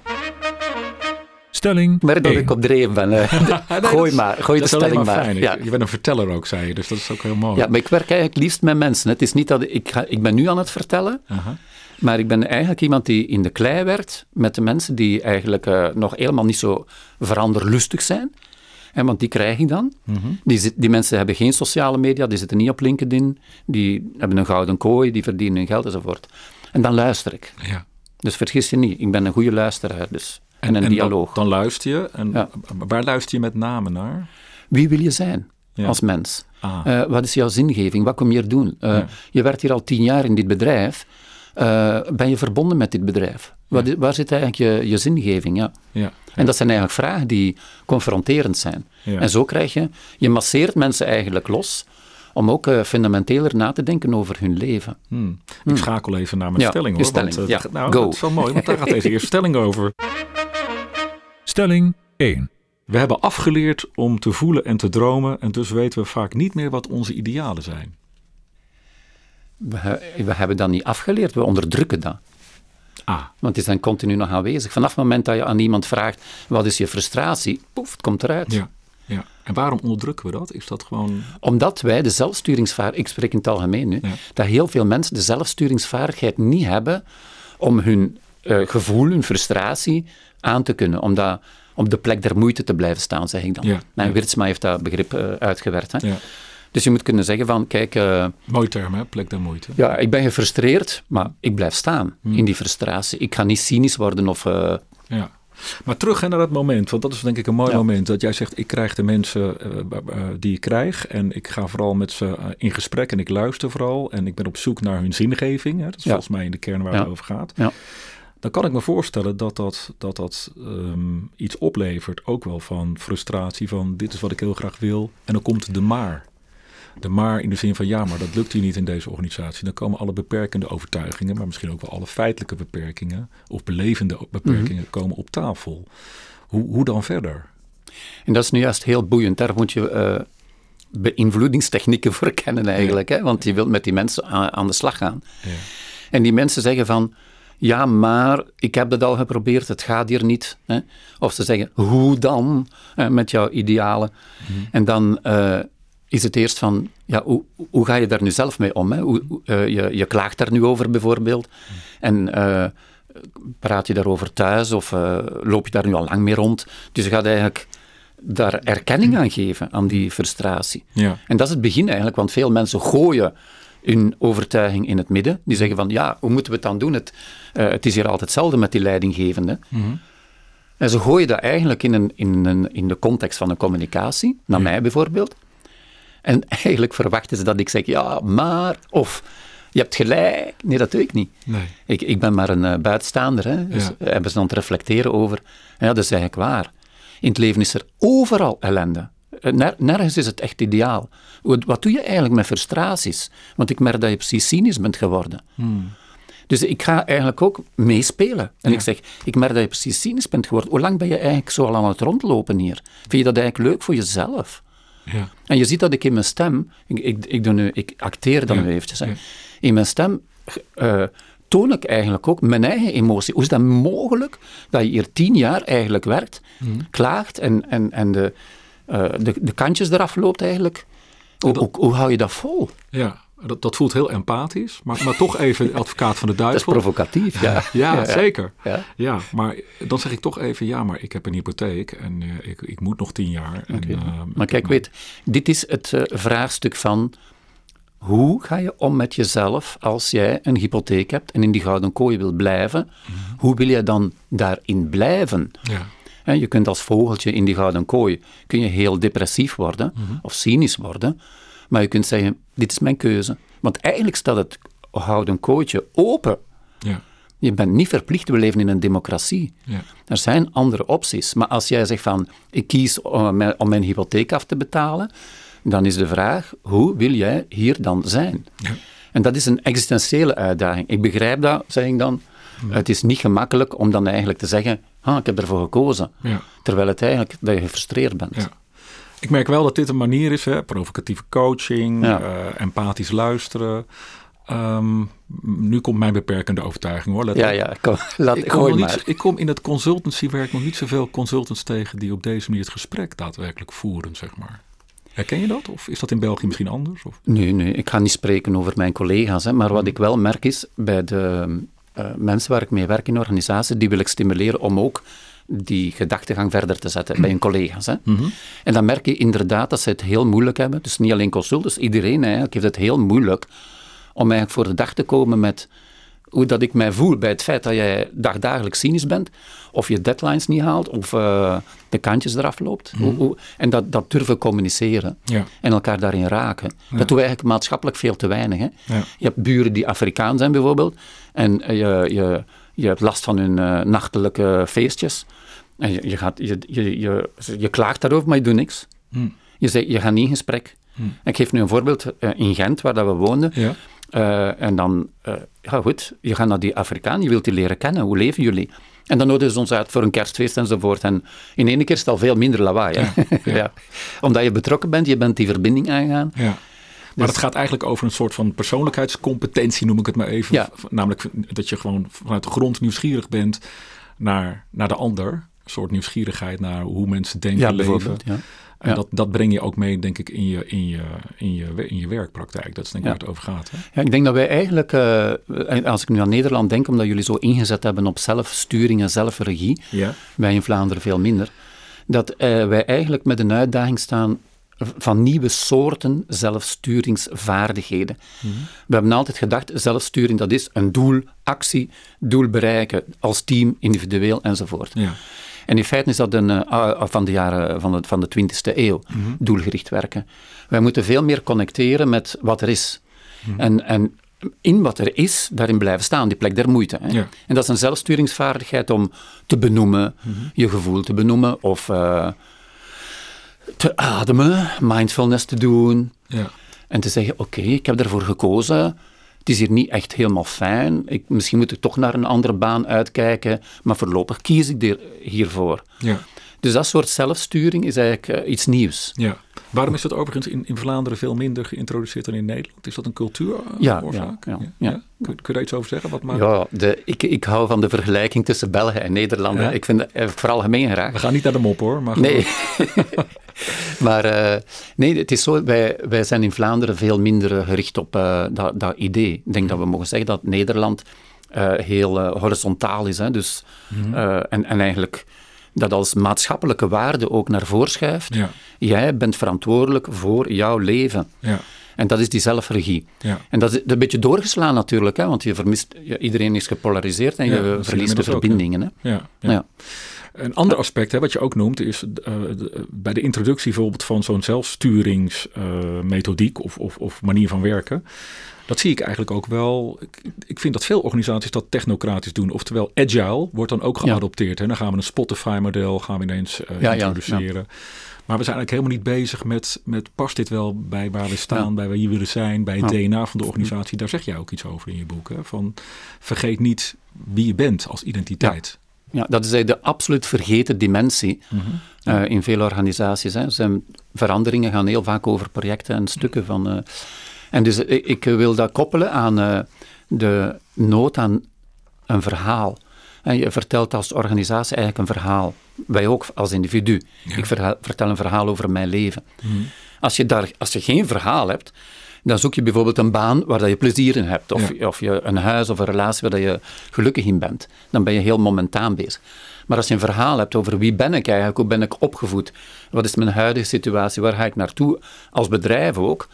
Speaker 1: Stelling
Speaker 3: ik merk dat
Speaker 1: 1.
Speaker 3: ik op dreef ben. eh. [laughs] [laughs] gooi maar, gooi de stelling
Speaker 2: maar.
Speaker 3: Ja.
Speaker 2: Je bent een verteller ook, zei je, dus dat is ook heel mooi.
Speaker 3: ja, maar ik werk eigenlijk liefst met mensen. Het is niet dat ik, ga, ik ben nu aan het vertellen,
Speaker 2: Aha.
Speaker 3: Maar ik ben eigenlijk iemand die in de klei werkt met de mensen die eigenlijk eh, nog helemaal niet zo veranderlustig zijn. En want die krijg ik dan.
Speaker 2: Mhm.
Speaker 3: die, zit- die mensen hebben geen sociale media, die zitten niet op LinkedIn, die hebben een gouden kooi, die verdienen hun geld enzovoort. En dan luister ik.
Speaker 2: Ja.
Speaker 3: Dus vergis je niet, ik ben een goede luisteraar dus. En, een dialoog.
Speaker 2: Dan, dan luister je. En
Speaker 3: Ja.
Speaker 2: waar luister je met name naar?
Speaker 3: Wie wil je zijn
Speaker 2: Ja.
Speaker 3: als mens?
Speaker 2: Ah.
Speaker 3: Eh, wat is jouw zingeving? Wat kom je hier doen? Eh,
Speaker 2: Ja.
Speaker 3: Je werkt hier al tien jaar in dit bedrijf. Eh, ben je verbonden met dit bedrijf? Wat, waar zit eigenlijk je, je zingeving? Ja.
Speaker 2: Ja.
Speaker 3: En dat zijn eigenlijk vragen die confronterend zijn.
Speaker 2: Ja.
Speaker 3: En zo krijg je, je masseert mensen eigenlijk los om ook eh, fundamenteler na te denken over hun leven.
Speaker 2: Hmm. Ik schakel even naar mijn
Speaker 3: Ja,
Speaker 2: stelling hoor.
Speaker 3: stelling.
Speaker 2: Want,
Speaker 3: Ja,
Speaker 2: nou,
Speaker 3: go.
Speaker 2: dat is wel mooi, want daar gaat deze [laughs] eerste stelling over.
Speaker 1: Stelling 1.
Speaker 2: We hebben afgeleerd om te voelen en te dromen en dus weten we vaak niet meer wat onze idealen zijn.
Speaker 3: We, we hebben dat niet afgeleerd, we onderdrukken dat.
Speaker 2: Ah,
Speaker 3: Want die zijn continu nog aanwezig. Vanaf het moment dat je aan iemand vraagt, wat is je frustratie? Poef, het komt eruit.
Speaker 2: ja. ja. En waarom onderdrukken we dat? Is dat gewoon...
Speaker 3: Omdat wij de zelfsturingsvaardigheid, ik spreek in het algemeen nu,
Speaker 2: Ja.
Speaker 3: dat heel veel mensen de zelfsturingsvaardigheid niet hebben om hun eh, gevoel, hun frustratie aan te kunnen. Om dat op de plek der moeite te blijven staan, zeg ik dan.
Speaker 2: Ja,
Speaker 3: Mijn
Speaker 2: ja.
Speaker 3: Wirtsma heeft dat begrip eh, uitgewerkt. Hè.
Speaker 2: Ja.
Speaker 3: Dus je moet kunnen zeggen van, kijk, eh,
Speaker 2: Mooi term hè, plek der moeite.
Speaker 3: ja, ik ben gefrustreerd, maar ik blijf staan
Speaker 2: Hmm.
Speaker 3: in die frustratie. Ik ga niet cynisch worden of... eh,
Speaker 2: Ja. Maar terug hè, naar dat moment, want dat is denk ik een mooi
Speaker 3: Ja.
Speaker 2: moment. Dat jij zegt, ik krijg de mensen die ik krijg en ik ga vooral met ze in gesprek en ik luister vooral. En ik ben op zoek naar hun zingeving. Hè. Dat is
Speaker 3: Ja.
Speaker 2: volgens mij in de kern waar
Speaker 3: Ja.
Speaker 2: het over gaat. Dan kan ik me voorstellen dat dat, dat, dat ehm, iets oplevert, ook wel van frustratie, van dit is wat ik heel graag wil. En dan komt de maar. De maar in de zin van ja, maar dat lukt hier niet in deze organisatie. Dan komen alle beperkende overtuigingen, maar misschien ook wel alle feitelijke beperkingen of belevende beperkingen
Speaker 3: Mhm.
Speaker 2: komen op tafel. Hoe, hoe dan verder?
Speaker 3: En dat is nu juist heel boeiend. Daar moet je eh, beïnvloedingstechnieken voor kennen eigenlijk. Hè? Want je wilt met die mensen aan, aan de slag gaan.
Speaker 2: Ja.
Speaker 3: En die mensen zeggen van, ja, maar ik heb dat al geprobeerd, het gaat hier niet. Hè? Of ze zeggen, hoe dan hè, met jouw idealen? En dan eh, is het eerst van, ja, hoe, hoe ga je daar nu zelf mee om? Hè? Hoe, eh, je, je klaagt daar nu over bijvoorbeeld. En eh, praat je daarover thuis of loop je daar nu al lang mee rond? Dus je gaat eigenlijk daar erkenning aan geven, aan die frustratie.
Speaker 2: Ja.
Speaker 3: En dat is het begin eigenlijk, want veel mensen gooien hun overtuiging in het midden. Die zeggen van, ja, hoe moeten we het dan doen? Het, eh, het is hier altijd hetzelfde met die leidinggevende. En ze gooien dat eigenlijk in, een, in, een, in de context van een communicatie, naar mij bijvoorbeeld. En [laughs] eigenlijk verwachten ze dat ik zeg, ja, maar, of je hebt gelijk. Nee, dat doe ik niet.
Speaker 2: Nee.
Speaker 3: Ik, ik ben maar een eh, buitenstaander. Hè. Dus
Speaker 2: Ja.
Speaker 3: hebben ze dan te reflecteren over. Ja, dat is eigenlijk waar. In het leven is er overal ellende. Eh, ner- nergens is het echt ideaal. Wat, wat doe je eigenlijk met frustraties? Want ik merk dat je precies cynisch bent geworden. Dus ik ga eigenlijk ook meespelen. En ik zeg, ik merk dat je precies cynisch bent geworden. Hoe lang ben je eigenlijk zo al aan het rondlopen hier? Vind je dat eigenlijk leuk voor jezelf?
Speaker 2: Ja.
Speaker 3: En je ziet dat ik in mijn stem, ik, ik, ik, doe nu, ik acteer dan
Speaker 2: Ja,
Speaker 3: nu eventjes, hè. in mijn stem eh, toon ik eigenlijk ook mijn eigen emotie. Hoe is dat mogelijk dat je hier tien jaar eigenlijk werkt,
Speaker 2: Mhm.
Speaker 3: klaagt en, en, en de, eh, de, de kantjes eraf loopt eigenlijk. Hoe,
Speaker 2: dat-
Speaker 3: hoe, hoe hou je dat vol?
Speaker 2: Ja, dat, dat voelt heel empathisch, maar, maar toch even [laughs] advocaat van de
Speaker 3: Dat is
Speaker 2: duivel.
Speaker 3: provocatief, [laughs] ja.
Speaker 2: Ja, zeker.
Speaker 3: Ja.
Speaker 2: Ja, maar dan zeg ik toch even, ja, maar ik heb een hypotheek en eh, ik, ik moet nog tien jaar. En, eh,
Speaker 3: Maar kijk, weet, dit is het vraagstuk van hoe ga je om met jezelf als jij een hypotheek hebt en in die gouden kooi wil blijven? Hoe wil je dan daarin blijven?
Speaker 2: Ja,
Speaker 3: Je kunt als vogeltje in die gouden kooi kun je heel depressief worden of cynisch worden, maar je kunt zeggen, dit is mijn keuze. Want eigenlijk staat het gouden kooitje open.
Speaker 2: ja,
Speaker 3: Je bent niet verplicht, we leven in een democratie.
Speaker 2: ja.
Speaker 3: Er zijn andere opties. Maar als jij zegt van, ik kies om mijn, om mijn hypotheek af te betalen, dan is de vraag, hoe wil jij hier dan zijn?
Speaker 2: Ja.
Speaker 3: En dat is een existentiële uitdaging. Ik begrijp dat, zeg ik dan. Het is niet gemakkelijk om dan eigenlijk te zeggen, ah, ik heb ervoor gekozen.
Speaker 2: Ja.
Speaker 3: Terwijl het eigenlijk, dat je gefrustreerd bent.
Speaker 2: Ja. Ik merk wel dat dit een manier is, hè? provocatieve coaching,
Speaker 3: Ja.
Speaker 2: eh, empathisch luisteren. Ehm, nu komt mijn beperkende overtuiging hoor. Let
Speaker 3: ja,
Speaker 2: op.
Speaker 3: ja, kom, [laughs] laat,
Speaker 2: Ik kom, niet, ik kom in het consultancywerk nog niet zoveel consultants tegen die op deze manier het gesprek daadwerkelijk voeren, zeg maar. Herken je dat? Of is dat in België misschien anders? Of?
Speaker 3: Nee, nee, ik ga niet spreken over mijn collega's. Hè, maar wat ik wel merk is, bij de mensen waar ik mee werk in organisaties, die wil ik stimuleren om ook die gedachtegang verder te zetten bij hun collega's. Hè. En dan merk je inderdaad dat ze het heel moeilijk hebben. Dus niet alleen consultants, iedereen eigenlijk heeft het heel moeilijk om eigenlijk voor de dag te komen met hoe dat ik mij voel bij het feit dat jij dagdagelijks cynisch bent, of je deadlines niet haalt, of eh, de kantjes eraf loopt. Hoe- hoe- en dat, dat durven communiceren
Speaker 2: Ja.
Speaker 3: en elkaar daarin raken. Dat doen we eigenlijk maatschappelijk veel te weinig. Hè?
Speaker 2: Ja.
Speaker 3: Je hebt buren die Afrikaan zijn bijvoorbeeld, en eh, je, je, je hebt last van hun eh, nachtelijke feestjes. En je, je, gaat, je, je, je, je klaagt daarover, maar je doet niks.
Speaker 2: Hm.
Speaker 3: Je, zegt, je gaat niet in gesprek. Ik geef nu een voorbeeld in Gent, waar dat we woonden.
Speaker 2: Ja.
Speaker 3: Eh, en dan, eh, ja goed, je gaat naar die Afrikaan, je wilt die leren kennen. Hoe leven jullie? En dan nodigen ze ons uit voor een kerstfeest enzovoort. En in één keer is het al veel minder lawaai. Hè? Ja, [laughs] Omdat je betrokken bent, je bent die verbinding aangaan.
Speaker 2: Ja. Maar
Speaker 3: Dus-
Speaker 2: het gaat eigenlijk over een soort van persoonlijkheidscompetentie, noem ik het maar even.
Speaker 3: Ja.
Speaker 2: Namelijk dat je gewoon vanuit de grond nieuwsgierig bent naar, naar de ander. Een soort nieuwsgierigheid naar hoe mensen denken,
Speaker 3: Ja,
Speaker 2: leven.
Speaker 3: Ja.
Speaker 2: En
Speaker 3: Ja.
Speaker 2: dat, dat breng je ook mee, denk ik, in je, in je, in je, in je werkpraktijk. Dat is denk ik
Speaker 3: Ja.
Speaker 2: waar het over gaat. Hè?
Speaker 3: Ja, ik denk dat wij eigenlijk, eh, als ik nu aan Nederland denk, omdat jullie zo ingezet hebben op zelfsturing en zelfregie,
Speaker 2: Ja.
Speaker 3: wij in Vlaanderen veel minder, dat eh, wij eigenlijk met een uitdaging staan van nieuwe soorten zelfsturingsvaardigheden. We hebben altijd gedacht, zelfsturing dat is een doel, actie, doel bereiken, als team, individueel enzovoort.
Speaker 2: Ja.
Speaker 3: En in feite is dat een, eh, ah, van de jaren van de, van de 20e eeuw, doelgericht werken. Wij moeten veel meer connecteren met wat er is. En, en in wat er is, daarin blijven staan, die plek der moeite. Hè.
Speaker 2: Ja.
Speaker 3: En dat is een zelfsturingsvaardigheid om te benoemen, je gevoel te benoemen of eh, te ademen, mindfulness te doen.
Speaker 2: Ja.
Speaker 3: En te zeggen, oké, ik heb ervoor gekozen. Het is hier niet echt helemaal fijn. Ik, misschien moet ik toch naar een andere baan uitkijken. Maar voorlopig kies ik hier, hiervoor.
Speaker 2: Ja.
Speaker 3: Dus dat soort zelfsturing is eigenlijk eh, iets nieuws.
Speaker 2: ja. Waarom is dat overigens in, in Vlaanderen veel minder geïntroduceerd dan in Nederland? Is dat een cultuuroorzaak?
Speaker 3: Ja, ja, ja, ja.
Speaker 2: Kun, kun je daar iets over zeggen? Wat maakt...
Speaker 3: Ja, de, ik, ik hou van de vergelijking tussen België en Nederland.
Speaker 2: Ja?
Speaker 3: Ik vind dat eh, vooral gemeen
Speaker 2: We
Speaker 3: graag.
Speaker 2: gaan niet naar de mop hoor. Maar
Speaker 3: Nee. [laughs] [laughs] maar eh, nee, het is zo, wij, wij zijn in Vlaanderen veel minder eh, gericht op eh, dat, dat idee. Ik denk dat we mogen zeggen dat Nederland heel horizontaal is. Hè? Dus, eh, en, en eigenlijk dat als maatschappelijke waarde ook naar voren schuift.
Speaker 2: Ja.
Speaker 3: Jij bent verantwoordelijk voor jouw leven.
Speaker 2: Ja.
Speaker 3: En dat is die zelfregie.
Speaker 2: Ja.
Speaker 3: En dat is een beetje doorgeslaan natuurlijk, hè, want je vermist, iedereen is gepolariseerd en je verliest de
Speaker 2: inmiddels ook, hè.
Speaker 3: verbindingen. hè.
Speaker 2: Ja, ja.
Speaker 3: Ja.
Speaker 2: Een ander aspect hè, wat je ook noemt is eh, de- bij de introductie bijvoorbeeld van zo'n zelfsturingsmethodiek of, of, of manier van werken. Dat zie ik eigenlijk ook wel. Ik, ik vind dat veel organisaties dat technocratisch doen. Oftewel, agile wordt dan ook
Speaker 3: Ja.
Speaker 2: geadopteerd. Hè. Dan gaan we een Spotify-model gaan we ineens eh,
Speaker 3: Ja, ja,
Speaker 2: introduceren. Maar we zijn eigenlijk helemaal niet bezig met, met past dit wel bij waar we staan,
Speaker 3: Ja.
Speaker 2: bij waar je willen zijn, bij het
Speaker 3: Ja.
Speaker 2: DNA van de organisatie. Daar zeg jij ook iets over in je boek. Hè? Van, vergeet niet wie je bent als identiteit.
Speaker 3: Ja, dat is eigenlijk de absoluut vergeten dimensie
Speaker 2: Mhm.
Speaker 3: eh, in veel organisaties. Hè. Zijn, veranderingen gaan heel vaak over projecten en stukken van. eh, en dus ik, ik wil dat koppelen aan eh, de nood aan een verhaal. En je vertelt als organisatie eigenlijk een verhaal. Wij ook als individu. Ik vertel een verhaal over mijn leven. Als, je daar, als je geen verhaal hebt, dan zoek je bijvoorbeeld een baan waar dat je plezier in hebt. Of, of je een huis of een relatie waar dat je gelukkig in bent. Dan ben je heel momentaan bezig. Maar als je een verhaal hebt over wie ben ik eigenlijk, hoe ben ik opgevoed, wat is mijn huidige situatie, waar ga ik naartoe, als bedrijf ook,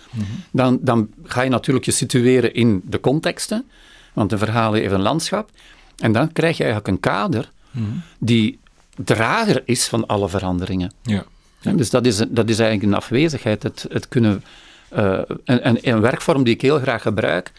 Speaker 3: dan, dan ga je natuurlijk je situeren in de contexten, want een verhaal heeft een landschap. En dan krijg je eigenlijk een kader die drager is van alle veranderingen.
Speaker 2: Ja.
Speaker 3: Ja, dus dat is, dat is eigenlijk een afwezigheid. Het, het kunnen, eh, een, een, een werkvorm die ik heel graag gebruik,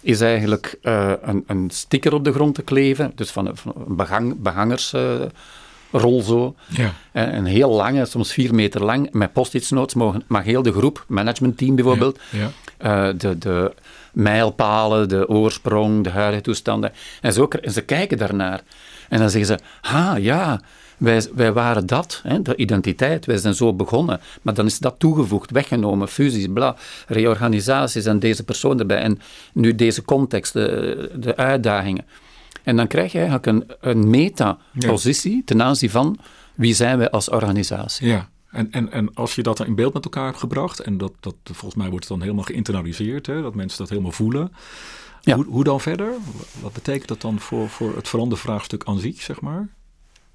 Speaker 3: is eigenlijk eh, een, een sticker op de grond te kleven. Dus van, een- van een behang, behangersrol zo.
Speaker 2: Ja.
Speaker 3: En een heel lange, soms vier meter lang, met post-its notes mogen, mag heel de groep, managementteam bijvoorbeeld,
Speaker 2: Ja.
Speaker 3: eh, de, de mijlpalen, de oorsprong, de huidige toestanden. En, zo, en ze kijken daarnaar. En dan zeggen ze, ah ja, wij, wij waren dat, hè, de identiteit, wij zijn zo begonnen. Maar dan is dat toegevoegd, weggenomen, fusies, bla, reorganisaties en deze persoon erbij. En nu deze context, de, de uitdagingen. En dan krijg je eigenlijk een, een meta-positie ten aanzien van wie zijn wij als organisatie.
Speaker 2: Ja, en, en, en als je dat dan in beeld met elkaar hebt gebracht, en dat, dat volgens mij wordt het dan helemaal geïnternaliseerd, hè, dat mensen dat helemaal voelen.
Speaker 3: Ja.
Speaker 2: Hoe, hoe dan verder? Wat betekent dat dan voor, voor het verandervraagstuk aan zich, zeg maar?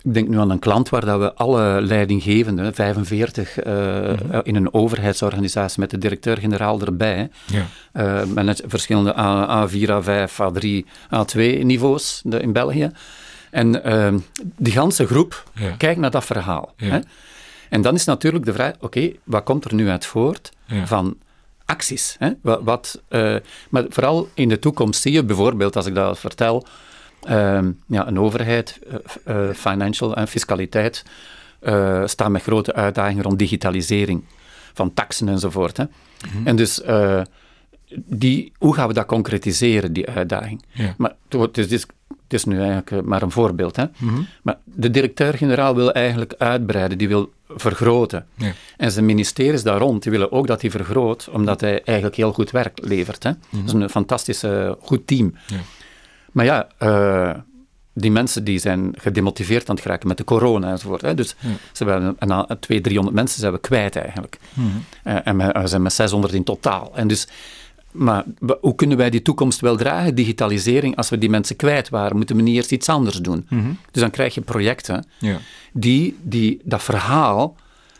Speaker 3: Ik denk nu aan een klant waar dat we alle leidinggevenden, 45 eh, in een overheidsorganisatie met de directeur-generaal erbij,
Speaker 2: Ja.
Speaker 3: eh, met verschillende A, A4, A5, A3, A2 niveaus de- in België. En eh, die ganse groep
Speaker 2: Ja.
Speaker 3: kijkt naar dat verhaal.
Speaker 2: Ja.
Speaker 3: Hè? En dan is natuurlijk de vraag, oké, wat komt er nu uit voort van acties? Hè? Wat, wat, eh, maar vooral in de toekomst zie je bijvoorbeeld, als ik dat vertel, ehm, ja, een overheid, eh, financial en fiscaliteit, eh staan met grote uitdagingen rond digitalisering van taxen enzovoort. Hè? En dus, die, hoe gaan we dat concretiseren, die uitdaging?
Speaker 2: Ja.
Speaker 3: Maar het is, het nu eigenlijk maar een voorbeeld. Hè? Maar de directeur-generaal wil eigenlijk uitbreiden, die wil vergroten.
Speaker 2: Ja.
Speaker 3: En zijn ministeries daar rond, die willen ook dat hij vergroot, omdat hij eigenlijk heel goed werk levert. Hè? Dat is een fantastisch goed team.
Speaker 2: Ja.
Speaker 3: Maar ja, eh, die mensen die zijn gedemotiveerd aan het geraken met de corona enzovoort. Hè? Dus ze hebben een, een, a- 200, 300 mensen zijn we kwijt eigenlijk. Eh, en we we zijn met 600 in totaal. En dus, maar hoe kunnen wij die toekomst wel dragen, digitalisering, als we die mensen kwijt waren? Moeten we niet eerst iets anders doen? Dus dan krijg je projecten
Speaker 2: Ja.
Speaker 3: die, die dat verhaal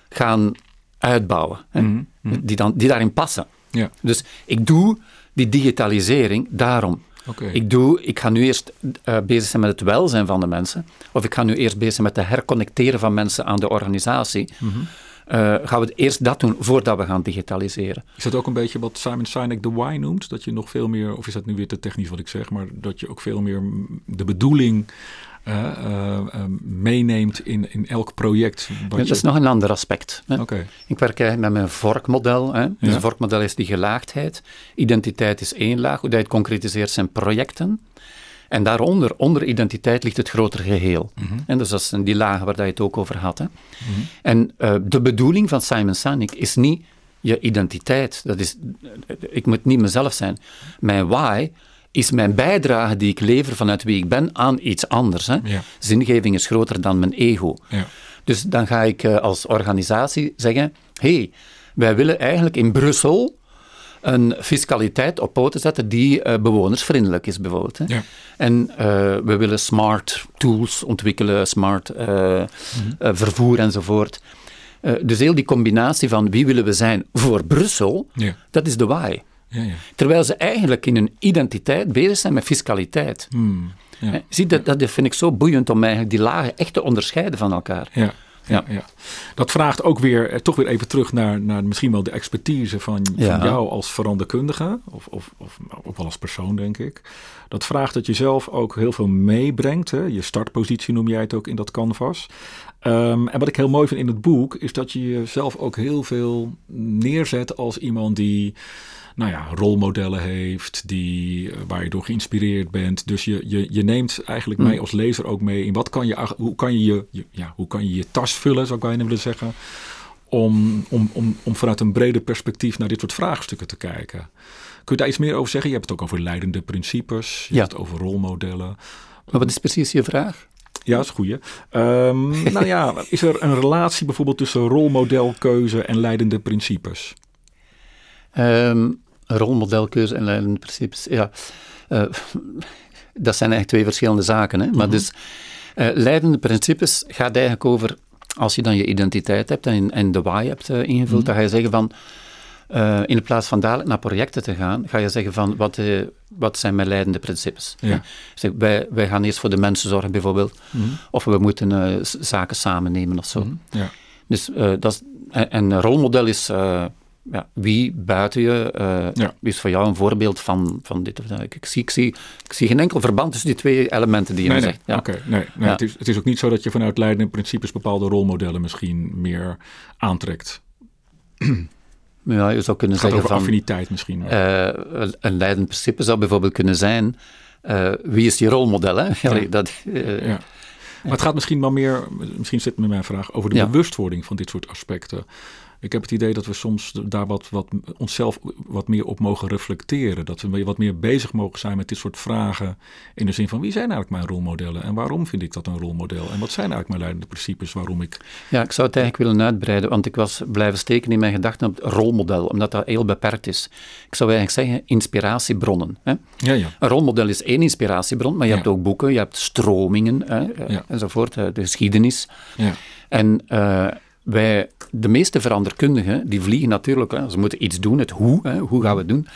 Speaker 3: gaan uitbouwen. Hè? Die, dan, die daarin passen.
Speaker 2: Ja.
Speaker 3: Dus ik doe die digitalisering daarom. Ik, doe, ik ga nu eerst eh, bezig zijn met het welzijn van de mensen, of ik ga nu eerst bezig zijn met het herconnecteren van mensen aan de organisatie. Eh, gaan we eerst dat doen voordat we gaan digitaliseren?
Speaker 2: Is dat ook een beetje wat Simon Sinek de why noemt? Dat je nog veel meer, of is dat nu weer te technisch wat ik zeg, maar dat je ook veel meer de bedoeling meeneemt in, in elk project.
Speaker 3: Dat is nog een ander aspect. Hè?
Speaker 2: Oké.
Speaker 3: Ik werk eigenlijk met mijn vorkmodel. Hè? Dus
Speaker 2: Ja.
Speaker 3: een vorkmodel is die gelaagdheid. Identiteit is één laag. Hoe dat je het concretiseert zijn projecten. En daaronder, onder identiteit, ligt het grotere geheel. En dus dat zijn die lagen waar dat je het ook over had. Hè? En eh, de bedoeling van Simon Sinek is niet je identiteit. Dat is, ik moet niet mezelf zijn. Mijn why is mijn bijdrage die ik lever vanuit wie ik ben aan iets anders. Hè?
Speaker 2: Ja.
Speaker 3: Zingeving is groter dan mijn ego.
Speaker 2: Ja.
Speaker 3: Dus dan ga ik eh, als organisatie zeggen: hey, wij willen eigenlijk in Brussel een fiscaliteit op poten zetten die eh, bewonersvriendelijk is, bijvoorbeeld. Hè.
Speaker 2: Ja.
Speaker 3: En eh, we willen smart tools ontwikkelen, smart eh, vervoer enzovoort. Dus heel die combinatie van wie willen we zijn voor Brussel,
Speaker 2: Ja.
Speaker 3: dat is de why.
Speaker 2: Ja, ja.
Speaker 3: Terwijl ze eigenlijk in hun identiteit bezig zijn met fiscaliteit.
Speaker 2: Hmm. Ja.
Speaker 3: Zie, dat, dat vind ik zo boeiend om eigenlijk die lagen echt te onderscheiden van elkaar.
Speaker 2: Ja. Ja, ja. Dat vraagt ook weer, eh, toch weer even terug naar, naar misschien wel de expertise van,
Speaker 3: Ja.
Speaker 2: van jou als veranderkundige, of, of, of ook wel als persoon, denk ik. Dat vraagt dat je zelf ook heel veel meebrengt. Hè? Je startpositie noem jij het ook in dat canvas. Ehm, en wat ik heel mooi vind in het boek, is dat je jezelf ook heel veel neerzet als iemand die nou ja, rolmodellen heeft, die, eh, waar je door geïnspireerd bent. Dus je, je, je neemt eigenlijk mij als lezer ook mee in wat kan je, hoe kan je je, je- ja, hoe kan je je tas vullen, zou ik bijna willen zeggen, om, om, om, om vanuit een breder perspectief naar dit soort vraagstukken te kijken. Kun je daar iets meer over zeggen? Je hebt het ook over leidende principes, je
Speaker 3: Ja.
Speaker 2: hebt het over rolmodellen.
Speaker 3: Maar wat is precies je vraag?
Speaker 2: Ja, dat is een goeie. Ehm, [laughs] nou ja, is er een relatie bijvoorbeeld tussen rolmodelkeuze en leidende principes?
Speaker 3: Ehm, rolmodelkeuze en leidende principes, ja. Eh, dat zijn eigenlijk twee verschillende zaken. Hè? Maar
Speaker 2: Mhm.
Speaker 3: dus, eh, leidende principes gaat eigenlijk over, als je dan je identiteit hebt en, en de why hebt eh, ingevuld,
Speaker 2: Mhm.
Speaker 3: dan ga je zeggen van, in plaats van dadelijk naar projecten te gaan, ga je zeggen van, wat, wat zijn mijn leidende principes?
Speaker 2: Ja.
Speaker 3: Zeg, wij, wij gaan eerst voor de mensen zorgen bijvoorbeeld,
Speaker 2: Mhm.
Speaker 3: of we moeten zaken samen nemen of zo.
Speaker 2: Mhm. Ja.
Speaker 3: Dus dat is, en, rolmodel is ja, wie buiten je
Speaker 2: Ja.
Speaker 3: is voor jou een voorbeeld van, van dit of dat. Ik, ik, zie, ik, zie, ik zie geen enkel verband tussen die twee elementen die je
Speaker 2: Nee, nee.
Speaker 3: zegt. Ja.
Speaker 2: Oké, nee, nee.
Speaker 3: Ja.
Speaker 2: Het, is, het is ook niet zo dat je vanuit leidende principes bepaalde rolmodellen misschien meer aantrekt. [clears throat]
Speaker 3: Ja, je zou kunnen
Speaker 2: Het
Speaker 3: zeggen
Speaker 2: over
Speaker 3: van
Speaker 2: affiniteit misschien.
Speaker 3: eh, een- leidend principe zou bijvoorbeeld kunnen zijn eh, wie is je rolmodel? Hè? [laughs] Allee, dat,
Speaker 2: ja. Maar het gaat misschien wel meer, misschien zit met mijn vraag, over de
Speaker 3: Ja.
Speaker 2: bewustwording van dit soort aspecten. Ik heb het idee dat we soms daar wat, wat onszelf wat meer op mogen reflecteren. Dat we wat meer bezig mogen zijn met dit soort vragen. In de zin van wie zijn eigenlijk mijn rolmodellen? En waarom vind ik dat een rolmodel? En wat zijn eigenlijk mijn leidende principes waarom ik.
Speaker 3: Ja, ik zou het eigenlijk willen uitbreiden, want ik was blijven steken in mijn gedachten op het rolmodel, omdat dat heel beperkt is. Ik zou eigenlijk zeggen inspiratiebronnen. Hè?
Speaker 2: Ja, ja.
Speaker 3: Een rolmodel is één inspiratiebron, maar je
Speaker 2: Ja.
Speaker 3: hebt ook boeken, je hebt stromingen hè, eh, enzovoort, eh, de geschiedenis.
Speaker 2: ja.
Speaker 3: En eh, wij, de meeste veranderkundigen, die vliegen natuurlijk, hè, ze moeten iets doen, het hoe, hè, hoe gaan we het doen,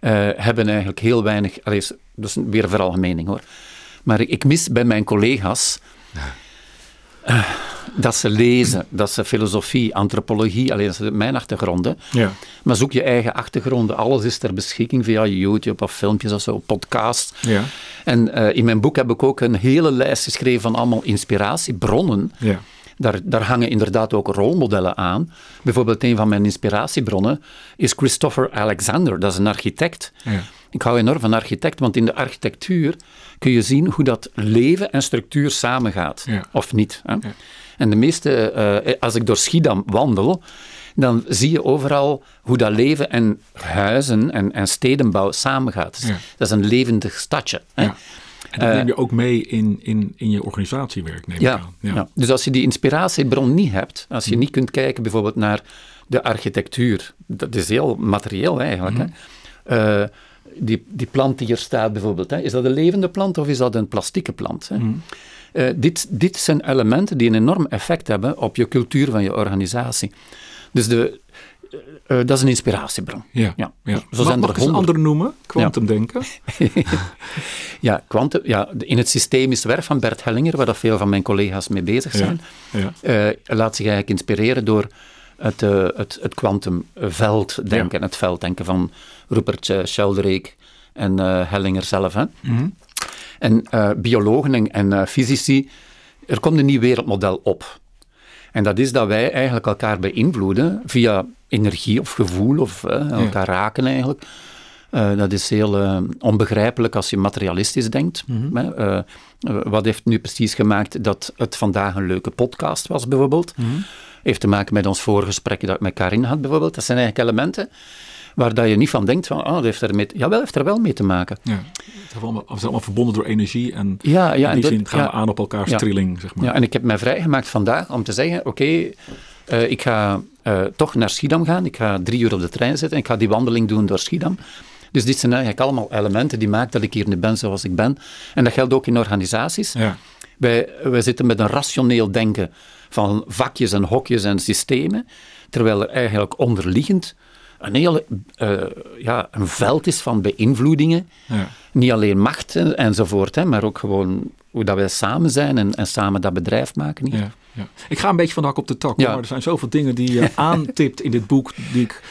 Speaker 3: eh, hebben eigenlijk heel weinig, allee, dat is weer een veralgemening hoor, maar ik, ik mis bij mijn collega's eh, dat ze lezen, dat ze filosofie, antropologie, alleen dat is mijn achtergronden,
Speaker 2: ja.
Speaker 3: maar zoek je eigen achtergronden, alles is ter beschikking via YouTube of filmpjes of zo, podcasts.
Speaker 2: ja.
Speaker 3: En eh, in mijn boek heb ik ook een hele lijst geschreven van allemaal inspiratiebronnen.
Speaker 2: ja.
Speaker 3: Daar, daar hangen inderdaad ook rolmodellen aan. Bijvoorbeeld een van mijn inspiratiebronnen is Christopher Alexander. Dat is een architect.
Speaker 2: Ja.
Speaker 3: Ik hou enorm van architect, want in de architectuur kun je zien hoe dat leven en structuur samengaat.
Speaker 2: Ja.
Speaker 3: Of niet. Hè? En de meeste, eh, als ik door Schiedam wandel, dan zie je overal hoe dat leven en huizen en, en stedenbouw samengaat. Dus
Speaker 2: Ja.
Speaker 3: Dat is een levendig stadje. Hè?
Speaker 2: Ja. En dat
Speaker 3: Eh,
Speaker 2: neem je ook mee in, in, in je organisatiewerk, neem ik
Speaker 3: Ja,
Speaker 2: aan.
Speaker 3: ja. dus als je die inspiratiebron niet hebt, als je niet kunt kijken bijvoorbeeld naar de architectuur, dat is heel materieel eigenlijk. Hè? Eh, die, die plant die hier staat bijvoorbeeld, hè? is dat een levende plant of is dat een plastieke plant? Hè? Eh, dit, dit zijn elementen die een enorm effect hebben op je cultuur van je organisatie. Dus de, eh, eh, dat is een inspiratiebron.
Speaker 2: Ja,
Speaker 3: Ja.
Speaker 2: ja.
Speaker 3: Zo
Speaker 2: Mag,
Speaker 3: zijn
Speaker 2: mag
Speaker 3: er
Speaker 2: eens een andere noemen? Quantumdenken. [laughs]
Speaker 3: Ja, quantum, ja, in het systemisch werk van Bert Hellinger, waar dat veel van mijn collega's mee bezig zijn,
Speaker 2: Ja.
Speaker 3: eh, laat zich eigenlijk inspireren door het, eh, het, het kwantumvelddenken, het velddenken van Rupert Sheldrake en Hellinger zelf. Hè.
Speaker 2: Mhm.
Speaker 3: En biologen en, en fysici, er komt een nieuw wereldmodel op. En dat is dat wij eigenlijk elkaar beïnvloeden via energie of gevoel of eh, elkaar raken eigenlijk. Eh, dat is heel eh, onbegrijpelijk als je materialistisch denkt. hè. Eh, wat heeft nu precies gemaakt dat het vandaag een leuke podcast was, bijvoorbeeld? Heeft te maken met ons voorgesprek dat ik met Karin had, bijvoorbeeld. Dat zijn eigenlijk elementen waar dat je niet van denkt van, ah, dat heeft er mee te, jawel, heeft er wel mee te maken.
Speaker 2: Ja. Het is allemaal, we zijn allemaal verbonden door energie en
Speaker 3: Ja, ja,
Speaker 2: in
Speaker 3: en
Speaker 2: die
Speaker 3: dat-
Speaker 2: zin gaan
Speaker 3: ja.
Speaker 2: we aan op elkaars
Speaker 3: Ja.
Speaker 2: trilling, zeg maar.
Speaker 3: Ja, en ik heb mij vrijgemaakt vandaag om te zeggen, oké, eh, ik ga eh, toch naar Schiedam gaan. Ik ga drie uur op de trein zitten en ik ga die wandeling doen door Schiedam. Dus dit zijn eigenlijk allemaal elementen die maken dat ik hier nu ben zoals ik ben. En dat geldt ook in organisaties.
Speaker 2: Ja.
Speaker 3: Wij, wij zitten met een rationeel denken van vakjes en hokjes en systemen, terwijl er eigenlijk onderliggend een heel eh, ja, een veld is van beïnvloedingen.
Speaker 2: Ja.
Speaker 3: Niet alleen macht en- enzovoort, hè, maar ook gewoon hoe dat wij samen zijn en, en samen dat bedrijf maken. Hier.
Speaker 2: Ja, ja. Ik ga een beetje van de hak op de tak, maar er zijn zoveel dingen die je [laughs] aantipt in dit boek, die ik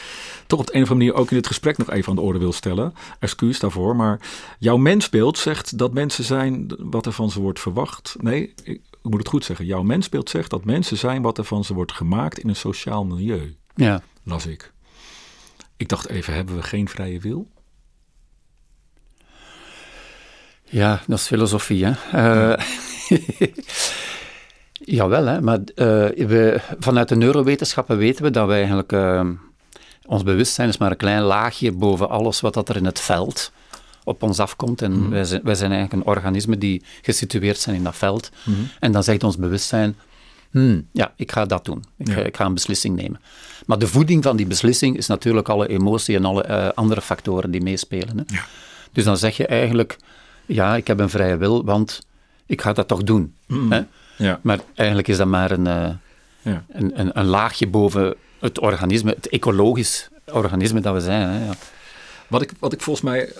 Speaker 2: toch op de een of andere manier ook in het gesprek nog even aan de orde wil stellen. Excuus daarvoor, maar jouw mensbeeld zegt dat mensen zijn wat er van ze wordt verwacht. Nee, ik moet het goed zeggen. Jouw mensbeeld zegt dat mensen zijn wat er van ze wordt gemaakt in een sociaal milieu,
Speaker 3: Ja.
Speaker 2: las ik. Ik dacht even, hebben we geen vrije wil?
Speaker 3: Ja, dat is filosofie, hè. Eh, [laughs] jawel, hè, maar eh, we, vanuit de neurowetenschappen weten we dat we eigenlijk... eh, ons bewustzijn is maar een klein laagje boven alles wat dat er in het veld op ons afkomt. En
Speaker 2: Mhm.
Speaker 3: wij, zijn, wij zijn eigenlijk een organisme die gesitueerd zijn in dat veld.
Speaker 2: Mhm.
Speaker 3: En dan zegt ons bewustzijn, hmm, ja, ik ga dat doen. Ik,
Speaker 2: Ja.
Speaker 3: ik ga een beslissing nemen. Maar de voeding van die beslissing is natuurlijk alle emotie en alle eh, andere factoren die meespelen. Hè.
Speaker 2: Ja.
Speaker 3: Dus dan zeg je eigenlijk, ja, ik heb een vrije wil, want ik ga dat toch doen.
Speaker 2: Mhm.
Speaker 3: Hè?
Speaker 2: Ja,
Speaker 3: Maar eigenlijk is dat maar een, eh,
Speaker 2: ja.
Speaker 3: een, een, een laagje boven het organisme, het ecologisch organisme dat we zijn. Hè? Ja.
Speaker 2: Wat ik, wat ik volgens mij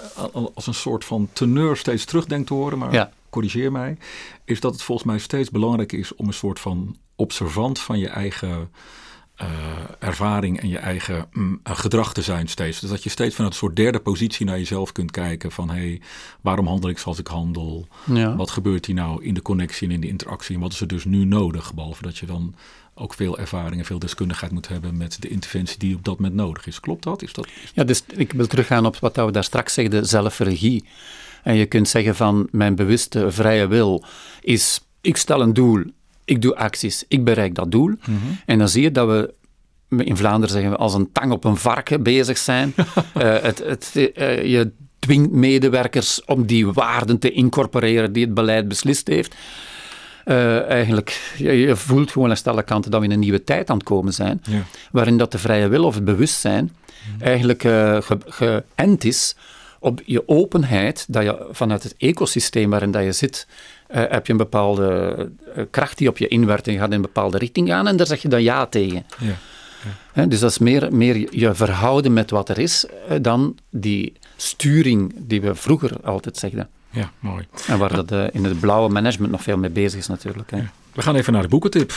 Speaker 2: als een soort van teneur steeds terugdenk te horen, maar
Speaker 3: Ja.
Speaker 2: corrigeer mij, is dat het volgens mij steeds belangrijk is om een soort van observant van je eigen eh, ervaring en je eigen mm, eh, gedrag te zijn steeds. Dus dat je steeds vanuit een soort derde positie naar jezelf kunt kijken van hé, hey, waarom handel ik zoals ik handel?
Speaker 3: Ja.
Speaker 2: Wat gebeurt hier nou in de connectie en in de interactie? En wat is er dus nu nodig? Behalve dat je dan ook veel ervaring en veel deskundigheid moet hebben met de interventie die op dat moment nodig is. Klopt dat? Is dat
Speaker 3: Ja, dus ik wil teruggaan op wat we daar straks zegden, zelfregie. En je kunt zeggen van mijn bewuste vrije wil is, ik stel een doel, ik doe acties, ik bereik dat doel. En dan zie je dat we, in Vlaanderen zeggen we, als een tang op een varken bezig zijn. [laughs] Eh, het, het, eh, je dwingt medewerkers om die waarden te incorporeren die het beleid beslist heeft. Eh, eigenlijk, je, je voelt gewoon aan alle kanten dat we in een nieuwe tijd aan het komen zijn
Speaker 2: Ja.
Speaker 3: waarin dat de vrije wil of het bewustzijn eigenlijk eh, ge- geënt is op je openheid, dat je vanuit het ecosysteem waarin dat je zit, eh, heb je een bepaalde eh, kracht die op je inwerkt en je gaat in een bepaalde richting gaan en daar zeg je dan ja tegen.
Speaker 2: Ja.
Speaker 3: Hè, dus dat is meer, meer je verhouden met wat er is eh, dan die sturing die we vroeger altijd zegden.
Speaker 2: Ja, mooi.
Speaker 3: En waar dat eh, in het blauwe management nog veel mee bezig is natuurlijk. Hè.
Speaker 2: We gaan even naar de boekentip.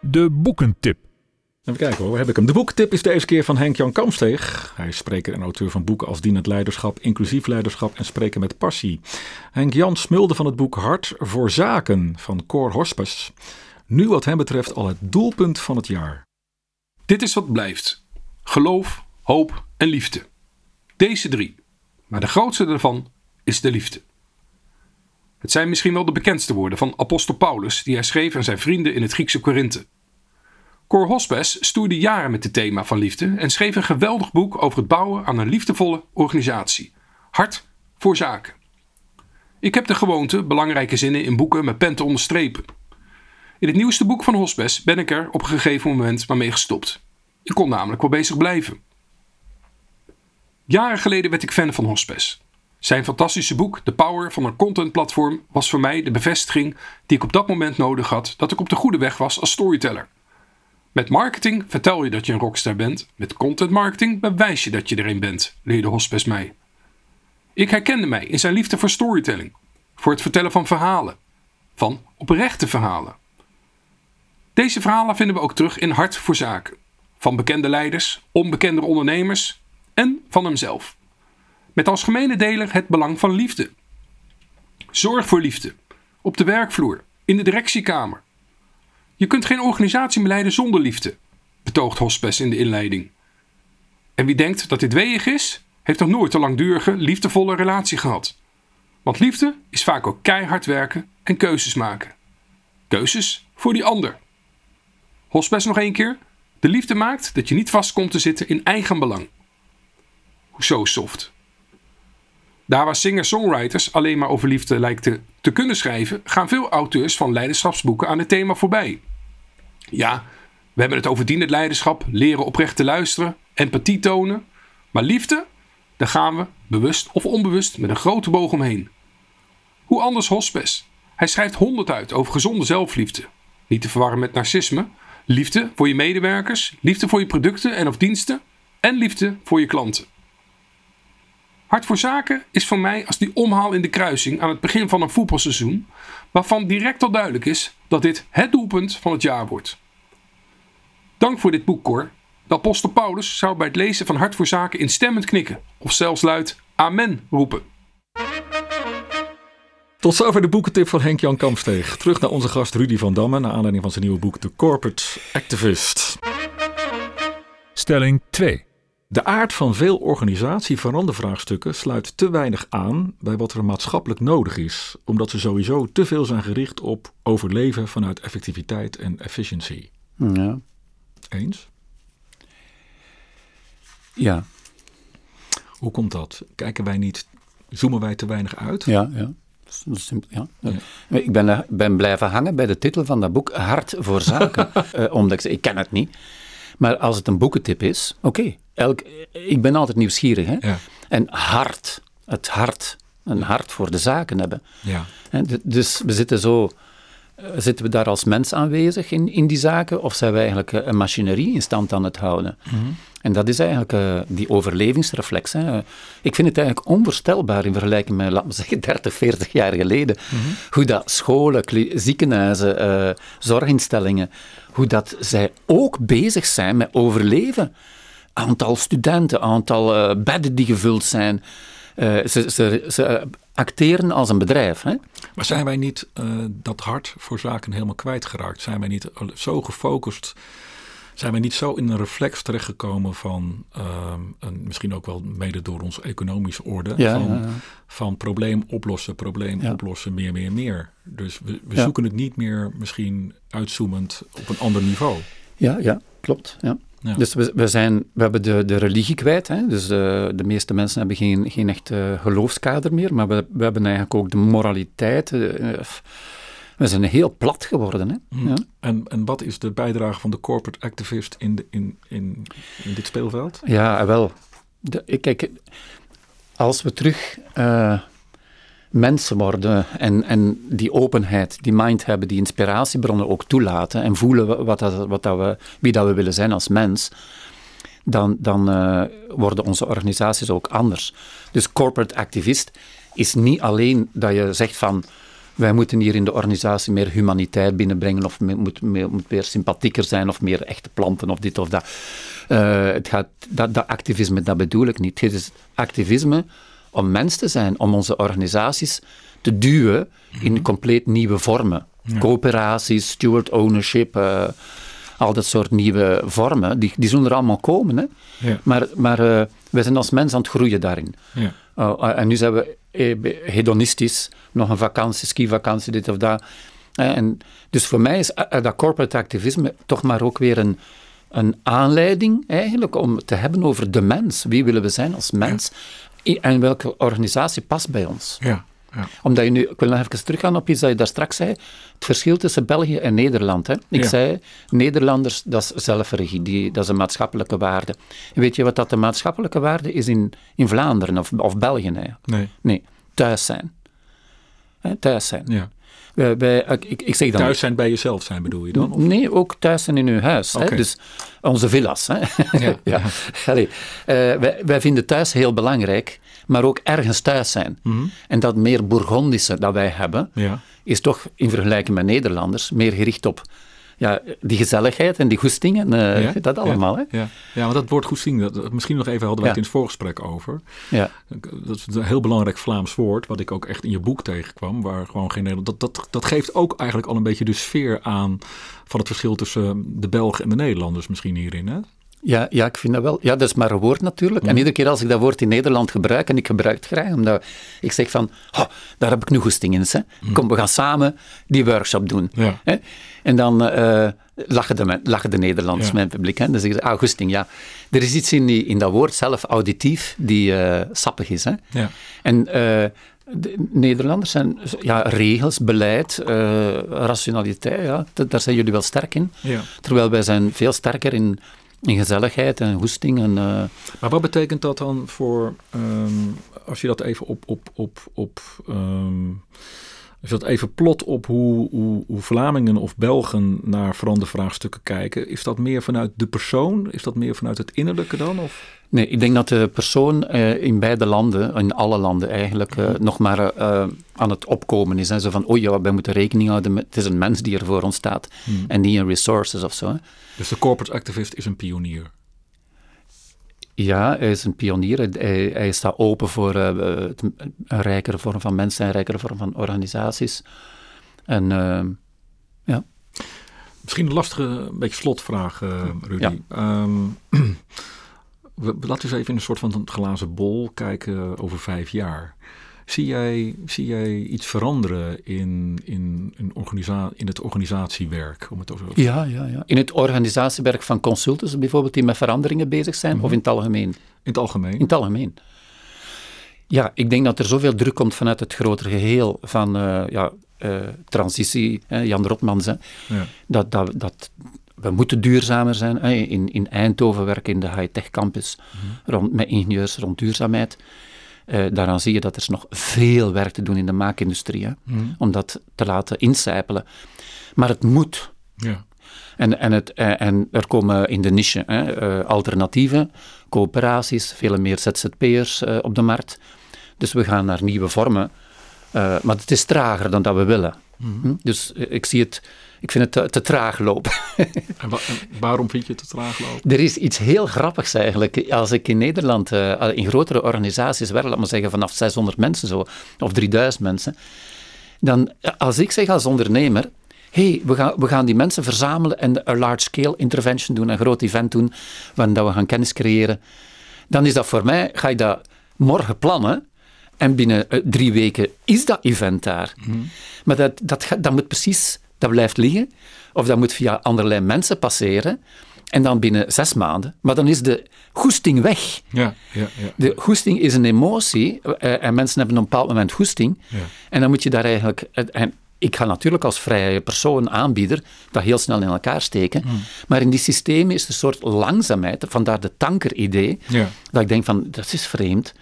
Speaker 1: De boekentip.
Speaker 2: Even kijken hoor, waar heb ik hem? De boekentip is deze keer van Henk-Jan Kamsteeg. Hij is spreker en auteur van boeken als Dienend Leiderschap, Inclusief Leiderschap en Spreken met Passie. Henk-Jan smulde van het boek Hart voor Zaken van Cor Hospes. Nu wat hem betreft al het doelpunt van het jaar.
Speaker 4: Dit is wat blijft: geloof, hoop en liefde. Deze drie. Maar de grootste daarvan is de liefde. Het zijn misschien wel de bekendste woorden van apostel Paulus die hij schreef aan zijn vrienden in het Griekse Korinthe. Cor Hospes stoerde jaren met het thema van liefde en schreef een geweldig boek over het bouwen aan een liefdevolle organisatie. Hart voor zaken. Ik heb de gewoonte belangrijke zinnen in boeken met pen te onderstrepen. In het nieuwste boek van Hospes ben ik er op een gegeven moment maar mee gestopt. Ik kon namelijk wel bezig blijven. Jaren geleden werd ik fan van Hospes. Zijn fantastische boek The Power van een contentplatform was voor mij de bevestiging die ik op dat moment nodig had dat ik op de goede weg was als storyteller. Met marketing vertel je dat je een rockstar bent, met content marketing bewijs je dat je er een bent, leerde Hospes mij. Ik herkende mij in zijn liefde voor storytelling, voor het vertellen van verhalen, van oprechte verhalen. Deze verhalen vinden we ook terug in Hart voor Zaken. Van bekende leiders, onbekende ondernemers en van hemzelf. Met als gemene deler het belang van liefde. Zorg voor liefde. Op de werkvloer, in de directiekamer. Je kunt geen organisatie leiden zonder liefde, betoogt Hospes in de inleiding. En wie denkt dat dit weeig is, heeft nog nooit een langdurige, liefdevolle relatie gehad. Want liefde is vaak ook keihard werken en keuzes maken. Keuzes voor die ander. Hospes nog één keer. De liefde maakt dat je niet vast komt te zitten in eigen belang. Hoezo soft? Daar waar singer-songwriters alleen maar over liefde lijken te kunnen schrijven, gaan veel auteurs van leiderschapsboeken aan het thema voorbij. Ja, we hebben het over dienend leiderschap, leren oprecht te luisteren, empathie tonen. Maar liefde, daar gaan we, bewust of onbewust, met een grote boog omheen. Hoe anders Hospes? Hij schrijft honderd uit over gezonde zelfliefde. Niet te verwarren met narcisme. Liefde voor je medewerkers, liefde voor je producten en of diensten en liefde voor je klanten. Hart voor zaken is voor mij als die omhaal in de kruising aan het begin van een voetbalseizoen, waarvan direct al duidelijk is dat dit het doelpunt van het jaar wordt. Dank voor dit boek, Cor. De apostel Paulus zou bij het lezen van Hart voor Zaken instemmend knikken of zelfs luid Amen roepen.
Speaker 2: Tot zover de boekentip van Henk-Jan Kamsteeg. Terug naar onze gast Rudy van Damme, naar aanleiding van zijn nieuwe boek The Corporate Activist.
Speaker 1: Stelling 2.
Speaker 2: De aard van veel organisatie-verandervraagstukken sluit te weinig aan bij wat er maatschappelijk nodig is, omdat ze sowieso te veel zijn gericht op overleven vanuit effectiviteit en efficiëntie.
Speaker 3: Ja.
Speaker 2: Eens?
Speaker 3: ja.
Speaker 2: Hoe komt dat? Kijken wij niet, zoomen wij te weinig uit?
Speaker 3: Ja, ja. Simpel, ja. Ik ben, eh, ben blijven hangen bij de titel van dat boek, Hart voor Zaken. uh, [laughs] omdat ik, ik ken het niet. Maar als het een boekentip is, oké. Elk ik ben altijd nieuwsgierig. Hè?
Speaker 2: Ja.
Speaker 3: En hart, het hart, een hart voor de zaken hebben.
Speaker 2: Ja.
Speaker 3: Dus we zitten zo Zitten we daar als mens aanwezig in, in die zaken, of zijn we eigenlijk een machinerie in stand aan het houden?
Speaker 2: Mm
Speaker 3: En dat is eigenlijk uh, die overlevingsreflex. Hè. Ik vind het eigenlijk onvoorstelbaar in vergelijking met, laten we zeggen, [laughs] 30, 40 jaar geleden,
Speaker 2: mm -hmm.
Speaker 3: hoe dat scholen, ziekenhuizen, uh, zorginstellingen, hoe dat zij ook bezig zijn met overleven. Aantal studenten, aantal uh, bedden die gevuld zijn. ze, ze, ze acteren als een bedrijf. Hè?
Speaker 2: Maar zijn wij niet uh, dat hart voor zaken helemaal kwijtgeraakt? Zijn wij niet zo gefocust? Zijn wij niet zo in een reflex terechtgekomen van, en misschien ook wel mede door onze economische orde,
Speaker 3: ja,
Speaker 2: van,
Speaker 3: ja, ja.
Speaker 2: van probleem oplossen, probleem oplossen, meer, meer, meer. Dus we, we zoeken het niet meer misschien uitzoomend op een ander niveau.
Speaker 3: Ja, ja klopt. Ja. Ja. Dus we, we, zijn, we hebben de, de religie kwijt. Hè? Dus de, de meeste mensen hebben geen, geen echt uh, geloofskader meer. Maar we, we hebben eigenlijk ook de moraliteit. Uh, we zijn heel plat geworden. Hè?
Speaker 2: Mm.
Speaker 3: Ja.
Speaker 2: En, en wat is de bijdrage van de corporate activist in, de, in, in, in dit speelveld?
Speaker 3: Ja, wel. De, kijk, als we terug uh, mensen worden en, en die openheid, die mind hebben, die inspiratiebronnen ook toelaten en voelen wat dat, wat dat we, wie dat we willen zijn als mens, dan, dan uh, worden onze organisaties ook anders. Dus corporate activist is niet alleen dat je zegt van wij moeten hier in de organisatie meer humaniteit binnenbrengen of moet, meer, moet meer sympathieker zijn of meer echte planten of dit of dat. Uh, het gaat, dat, dat activisme, dat bedoel ik niet. Het is activisme om mens te zijn, om onze organisaties te duwen in compleet nieuwe vormen.
Speaker 2: Ja.
Speaker 3: Coöperaties, steward ownership, uh, al dat soort nieuwe vormen, die, die zullen er allemaal komen. Hè?
Speaker 2: Ja.
Speaker 3: Maar, maar uh, wij zijn als mens aan het groeien daarin.
Speaker 2: Ja.
Speaker 3: Uh, en nu zijn we hedonistisch, nog een vakantie, skivakantie, dit of dat. En dus voor mij is dat corporate activisme toch maar ook weer een, een aanleiding eigenlijk om te hebben over de mens. Wie willen we zijn als mens? En welke organisatie past bij ons?
Speaker 2: Ja, ja.
Speaker 3: Omdat je nu, ik wil nog even teruggaan op iets dat je daar straks zei. Het verschil tussen België en Nederland. Hè. Ik
Speaker 2: Ja.
Speaker 3: zei, Nederlanders, dat is zelfregie, die, dat is een maatschappelijke waarde. En weet je wat dat de maatschappelijke waarde is in, in Vlaanderen of, of België?
Speaker 2: Nee.
Speaker 3: Nee, thuis zijn. Hè, thuis zijn.
Speaker 2: Ja.
Speaker 3: Wij, wij- ik, ik, zeg dan...
Speaker 2: Thuis zijn bij jezelf zijn bedoel je dan? Of?
Speaker 3: Nee, ook thuis zijn in uw huis. Hè? Dus onze villa's. Hè?
Speaker 2: Ja. [laughs]
Speaker 3: ja. Allee, eh, wij, wij vinden thuis heel belangrijk, maar ook ergens thuis zijn.
Speaker 2: Mhm.
Speaker 3: En dat meer Bourgondische dat wij hebben,
Speaker 2: Ja.
Speaker 3: is toch in vergelijking met Nederlanders meer gericht op ja, die gezelligheid en die goesting en eh,
Speaker 2: Ja?
Speaker 3: dat allemaal. Hè?
Speaker 2: Ja. ja, want dat woord goesting, dat, misschien nog even hadden wij
Speaker 3: Ja.
Speaker 2: het in het voorgesprek over.
Speaker 3: Ja.
Speaker 2: Dat is een heel belangrijk Vlaams woord, wat ik ook echt in je boek tegenkwam, waar gewoon geen Nederland. Dat, dat, dat geeft ook eigenlijk al een beetje de sfeer aan van het verschil tussen de Belgen en de Nederlanders misschien hierin. Hè?
Speaker 3: Ja, ja, ik vind dat wel. Ja, dat is maar een woord natuurlijk.
Speaker 2: Mhm.
Speaker 3: En iedere keer als ik dat woord in Nederland gebruik, en ik gebruik het graag, omdat ik zeg van, "Oh, daar heb ik nu goesting in. Hè. Kom, we gaan samen die workshop doen.
Speaker 2: Mhm. Ja.
Speaker 3: Hè? En dan eh, lachen, de, lachen de Nederlanders,
Speaker 2: Ja.
Speaker 3: mijn publiek. Hè? Dan zeggen ze, ah, goesting, ja. Er is iets in, die, in dat woord zelf, auditief, die eh, sappig is. Hè?
Speaker 2: Ja.
Speaker 3: En eh, de Nederlanders zijn, ja, regels, beleid, rationaliteit, ja, daar zijn jullie wel sterk in.
Speaker 2: Ja.
Speaker 3: Terwijl wij zijn veel sterker in, in gezelligheid en hoesting. En,
Speaker 2: Maar wat betekent dat dan voor, ehm, als je dat even op, op, op, op ehm, als je dat even plot op hoe, hoe, hoe Vlamingen of Belgen naar verandervraagstukken kijken, is dat meer vanuit de persoon? Is dat meer vanuit het innerlijke dan? Of?
Speaker 3: Nee, ik denk dat de persoon eh, in beide landen, in alle landen eigenlijk, eh, nog maar eh, aan het opkomen is. Hè. Zo van, oei, ja, wij moeten rekening houden met, het is een mens die er voor ons staat en niet een resources of zo. Hè.
Speaker 2: Dus de corporate activist is een pionier.
Speaker 3: Ja, hij is een pionier. Hij, hij, staat open voor het- een rijkere vorm van mensen en een rijkere vorm van organisaties. En eh, ja,
Speaker 2: Misschien een lastige, een beetje slotvraag, eh, Rudy.
Speaker 3: Ja.
Speaker 2: Ehm, [clears throat] we, laten we eens even in een soort van een glazen bol kijken over vijf jaar. Zie jij, zie jij iets veranderen in, in, in, organisa in het organisatiewerk? Om het zo te
Speaker 3: ja, ja, ja. In het organisatiewerk van consultants bijvoorbeeld, die met veranderingen bezig zijn, of in het algemeen?
Speaker 2: In het algemeen?
Speaker 3: In het algemeen. Ja, ik denk dat er zoveel druk komt vanuit het grotere geheel van uh, ja, uh, transitie, hè, Jan Rotmans, hè, ja. dat, dat, dat we moeten duurzamer zijn. Hè. In, in Eindhoven werken in de high-tech campus mhm. rond, met ingenieurs rond duurzaamheid. Uh, daaraan zie je dat er nog veel werk te doen in de maakindustrie, hè, mm. om dat te laten incijpelen. Maar het moet. Ja. En, en, het, en er komen in de niche hè, uh, alternatieven, coöperaties, veel meer ZZP'ers uh, op de markt. Dus we gaan naar nieuwe vormen. Maar het is trager dan dat we willen. Mm -hmm. Dus ik zie het, ik vind het te, te traag lopen. [laughs]
Speaker 2: en, wa en, waarom vind je het te traag lopen?
Speaker 3: Er is iets heel grappigs eigenlijk. Als ik in Nederland uh, in grotere organisaties werk, laat maar zeggen vanaf 600 mensen zo, of 3000 mensen, dan als ik zeg als ondernemer, hey, we gaan, we gaan die mensen verzamelen en een large-scale intervention doen, een groot event doen, waarin we gaan kennis creëren, dan is dat voor mij, ga ik dat morgen plannen, en binnen uh, drie weken is dat event daar. Mm. Maar dat, dat, dat moet precies, dat blijft liggen. Of dat moet via allerlei mensen passeren. En dan binnen zes maanden. Maar dan is de goesting weg.
Speaker 2: Ja, ja, ja.
Speaker 3: De goesting is een emotie. Uh, en mensen hebben op een bepaald moment goesting. Ja. En dan moet je daar eigenlijk... En ik ga natuurlijk als vrije persoon, aanbieder, dat heel snel in elkaar steken. Mm. Maar in die systemen is er een soort langzaamheid. Vandaar de tanker-idee. Ja. Dat ik denk van, dat is vreemd.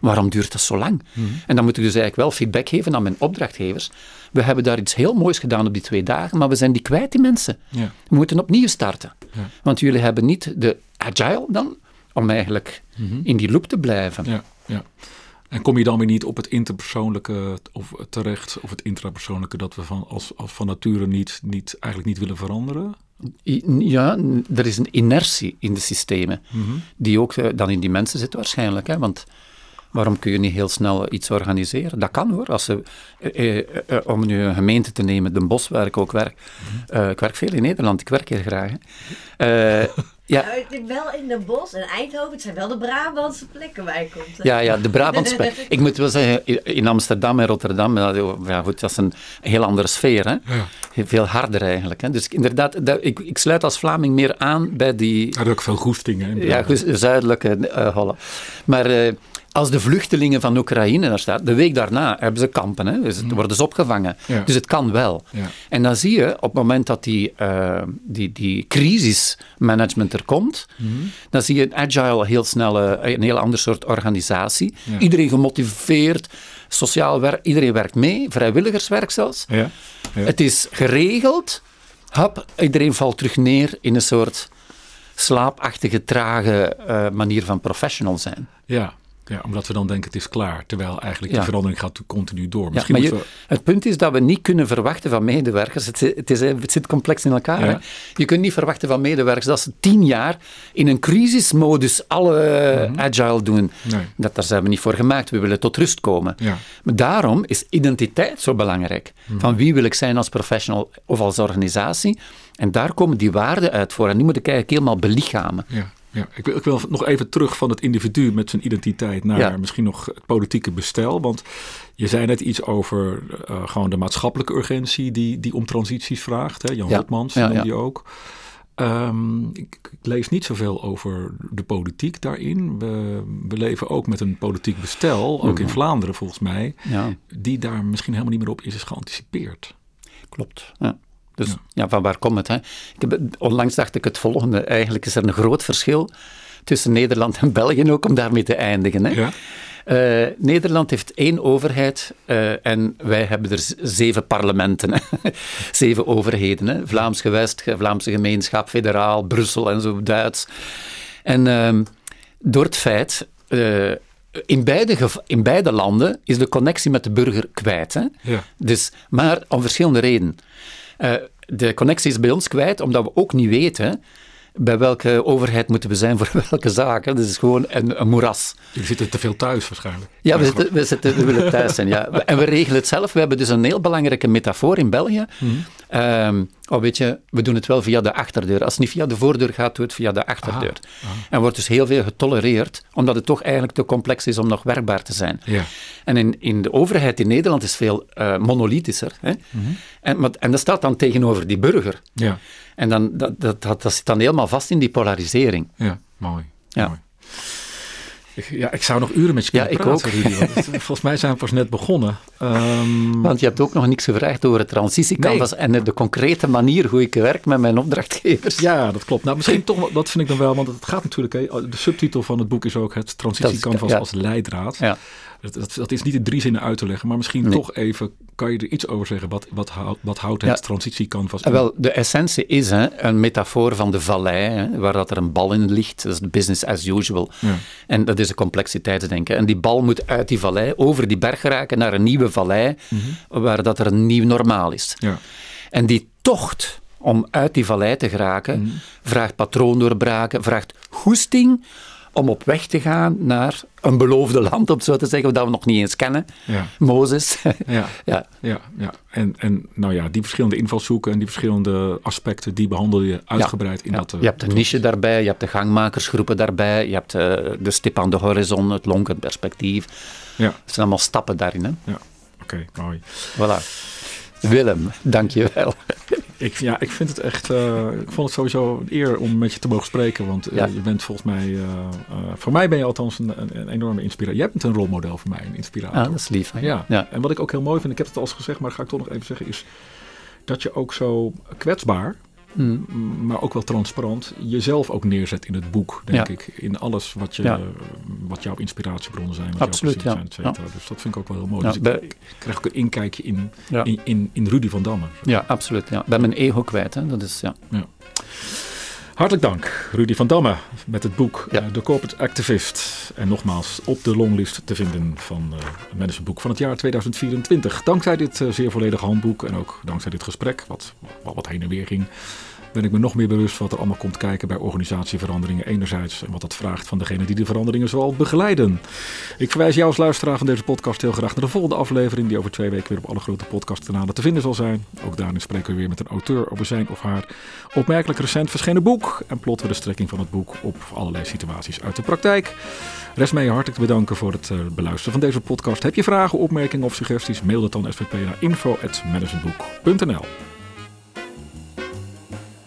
Speaker 3: Waarom duurt dat zo lang? Mhm. En dan moet ik dus eigenlijk wel feedback geven aan mijn opdrachtgevers. We hebben daar iets heel moois gedaan op die twee dagen, maar we zijn die kwijt, die mensen. Ja. We moeten opnieuw starten. Ja. Want jullie hebben niet de agile dan, om eigenlijk mhm. in die loop te blijven.
Speaker 2: Ja, ja. En kom je dan weer niet op het interpersoonlijke of terecht, of het intrapersoonlijke, dat we van, als, als van nature niet, niet, eigenlijk niet willen veranderen?
Speaker 3: Ja, er is een inertie in de systemen, mhm. die ook eh, dan in die mensen zit waarschijnlijk. Hè? Want Waarom kun je niet heel snel iets organiseren? Dat kan hoor. Als ze, eh, eh, eh, om nu een gemeente te nemen, Den Bosch, waar ik ook werk. Uh, ik werk veel in Nederland, ik werk heel graag.
Speaker 5: ja. [laughs] Nou, wel in Den Bosch en Eindhoven, het zijn wel de Brabantse plekken waar je komt.
Speaker 3: Ja, ja, de Brabantse plekken. [laughs] ik moet wel zeggen, in Amsterdam en Rotterdam, ja, goed, dat is een heel andere sfeer. Hè? Ja. Veel harder eigenlijk. Hè? Dus inderdaad, dat, ik, ik sluit als Vlaming meer aan bij die...
Speaker 2: Er ook veel goestingen.
Speaker 3: Ja, zuidelijke uh, Holland. Maar als de vluchtelingen van Oekraïne daar staan, de week daarna hebben ze kampen, hè, dus mm. worden ze opgevangen. Dus het kan wel. Ja. En dan zie je, op het moment dat die, uh, die, die crisismanagement er komt, mm. dan zie je een agile, heel snel een heel ander soort organisatie. Iedereen gemotiveerd, sociaal werk, iedereen werkt mee, vrijwilligerswerk zelfs. Het is geregeld, hap, iedereen valt terug neer in een soort slaapachtige, trage uh, manier van professional zijn.
Speaker 2: Ja, ja, omdat we dan denken het is klaar, terwijl eigenlijk de verandering gaat continu door.
Speaker 3: Misschien ja, maar je, Het punt is dat we niet kunnen verwachten van medewerkers, het, het, is, het zit complex in elkaar. Je kunt niet verwachten van medewerkers dat ze tien jaar in een crisismodus alle mhm. agile doen. Nee. Dat, daar zijn we niet voor gemaakt, we willen tot rust komen. Maar daarom is identiteit zo belangrijk. Mhm. Van wie wil ik zijn als professional of als organisatie? En daar komen die waarden uit voor. En die moet ik eigenlijk helemaal belichamen.
Speaker 2: Ja. Ja, ik wil, ik wil nog even terug van het individu met zijn identiteit naar misschien nog het politieke bestel. Want je zei net iets over uh, gewoon de maatschappelijke urgentie die, die om transities vraagt. Hè? Jan ja. Rotmans, ja, die ook. Um, ik, ik, lees niet zoveel over de politiek daarin. We, we leven ook met een politiek bestel, ook in mhm. Vlaanderen volgens mij, ja. die daar misschien helemaal niet meer op is, is geanticipeerd.
Speaker 3: Klopt. Ja. Dus ja. van waar komt het? Hè? Ik heb, onlangs dacht ik het volgende. Eigenlijk is er een groot verschil tussen Nederland en België ook om daarmee te eindigen. Hè? Ja. Uh, Nederland heeft één overheid uh, en wij hebben er zeven parlementen, [laughs] zeven overheden. Hè? Vlaams gewest, Vlaamse gemeenschap, federaal, Brussel en zo, Duits. En uh, door het feit, eh, in, beide in beide landen is de connectie met de burger kwijt. Hè? Ja. Dus, maar om verschillende redenen. Uh, de connectie is bij ons kwijt, omdat we ook niet weten bij welke overheid moeten we zijn voor [laughs] welke zaken. Dat is gewoon een, een moeras.
Speaker 2: Jullie zitten te veel thuis waarschijnlijk.
Speaker 3: Ja, we, zitten, we, zitten, we willen thuis zijn. Ja. [laughs] En we regelen het zelf. We hebben dus een heel belangrijke metafoor in België. Mm um, oh, weet je, we doen het wel via de achterdeur. Als het niet via de voordeur gaat, doe het via de achterdeur. En wordt dus heel veel getolereerd, omdat het toch eigenlijk te complex is om nog werkbaar te zijn. Ja. En in, in de overheid in Nederland is veel uh, monolithischer. Hè? Mm -hmm. en, en dat staat dan tegenover die burger. Ja. En dan, dat, dat, dat, dat zit dan helemaal vast in die polarisering.
Speaker 2: Ja, mooi. Ja. Mooi. Ja, ik zou nog uren met je kunnen
Speaker 3: Ja, ik
Speaker 2: praten,
Speaker 3: ook.
Speaker 2: Rudy. want [laughs] het- volgens mij zijn we pas net begonnen. Ehm,
Speaker 3: Want je hebt ook nog niks gevraagd over het transitiecanvas en de concrete manier hoe ik werk met mijn opdrachtgevers.
Speaker 2: ja, dat klopt. Nou, misschien toch, dat vind ik dan wel, want het gaat natuurlijk, de subtitel van het boek is ook het transitiecanvas
Speaker 3: ja.
Speaker 2: als leidraad.
Speaker 3: Ja.
Speaker 2: Dat, dat, dat is niet in drie zinnen uit te leggen, maar misschien
Speaker 3: Nee.
Speaker 2: toch even, kan je er iets over zeggen? Wat, wat, houdt, wat houdt het
Speaker 3: Ja.
Speaker 2: transitiecanvas
Speaker 3: En
Speaker 2: in?
Speaker 3: Wel, de essentie is hè, een metafoor van de vallei, hè, waar dat er een bal in ligt. Dat is de business as usual.
Speaker 2: Ja.
Speaker 3: En dat is een complexiteitsdenken. En die bal moet uit die vallei, over die berg geraken, naar een nieuwe vallei, waar dat er een nieuw normaal is.
Speaker 2: Ja.
Speaker 3: En die tocht om uit die vallei te geraken,
Speaker 2: Mhm.
Speaker 3: vraagt patroondoorbraken, vraagt goesting om op weg te gaan naar een beloofde land, om zo te zeggen, dat we nog niet eens kennen.
Speaker 2: Ja.
Speaker 3: Mozes. [laughs]
Speaker 2: Ja.
Speaker 3: ja.
Speaker 2: Ja, ja. En, en nou ja, die verschillende invalshoeken en die verschillende aspecten, die behandel je uitgebreid in dat... eh,
Speaker 3: je hebt de niche daarbij, je hebt de gangmakersgroepen daarbij, je hebt eh, de stip aan de horizon, het lonkend perspectief.
Speaker 2: Ja,
Speaker 3: Het zijn allemaal stappen daarin. Hè?
Speaker 2: ja. Oké, mooi.
Speaker 3: Voilà. Willem, dank je wel.
Speaker 2: Ik, ja, ik vind het echt, eh, ik vond het sowieso een eer om met je te mogen spreken, want eh,
Speaker 3: Ja.
Speaker 2: je bent volgens mij, eh, voor mij ben je althans een, een, een enorme inspiratie. Jij bent een rolmodel voor mij, een inspirator.
Speaker 3: Ah, dat is lief. Hè?
Speaker 2: Ja.
Speaker 3: Ja.
Speaker 2: en wat ik ook heel mooi vind, ik heb het al eens gezegd, maar dat ga ik toch nog even zeggen, is dat je ook zo kwetsbaar,
Speaker 3: Mm.
Speaker 2: maar ook wel transparant, jezelf ook neerzet in het boek, denk
Speaker 3: Ja.
Speaker 2: ik. In alles wat, je,
Speaker 3: Ja.
Speaker 2: wat jouw inspiratiebronnen zijn, wat
Speaker 3: Absoluut,
Speaker 2: jouw
Speaker 3: ja.
Speaker 2: zijn, et cetera. Dus dat vind ik ook wel heel mooi. Dus ik,
Speaker 3: bij-
Speaker 2: ik krijg ook een inkijkje in, in, in, in Rudy van Damme.
Speaker 3: ja, absoluut. Ja. Ik ben mijn ego kwijt. Hè? Dat is, ja.
Speaker 2: Hartelijk dank, Rudy van Damme, met het boek
Speaker 3: Ja.
Speaker 2: eh, The Corporate Activist. En nogmaals op de longlist te vinden van eh, het managementboek van het jaar 2024. Dankzij dit eh, zeer volledige handboek en ook dankzij dit gesprek, wat, wat, wat heen en weer ging, ben ik me nog meer bewust wat er allemaal komt kijken bij organisatieveranderingen enerzijds en wat dat vraagt van degene die de veranderingen zal begeleiden. Ik verwijs jou als luisteraar van deze podcast heel graag naar de volgende aflevering die over twee weken weer op alle grote podcastkanalen te vinden zal zijn. Ook daarin spreken we weer met een auteur over zijn of haar opmerkelijk recent verschenen boek en plotten we de strekking van het boek op allerlei situaties uit de praktijk. Rest mij hartelijk te bedanken voor het eh, beluisteren van deze podcast. Heb je vragen, opmerkingen of suggesties? Mail dat dan SVP naar info.managementboek.nl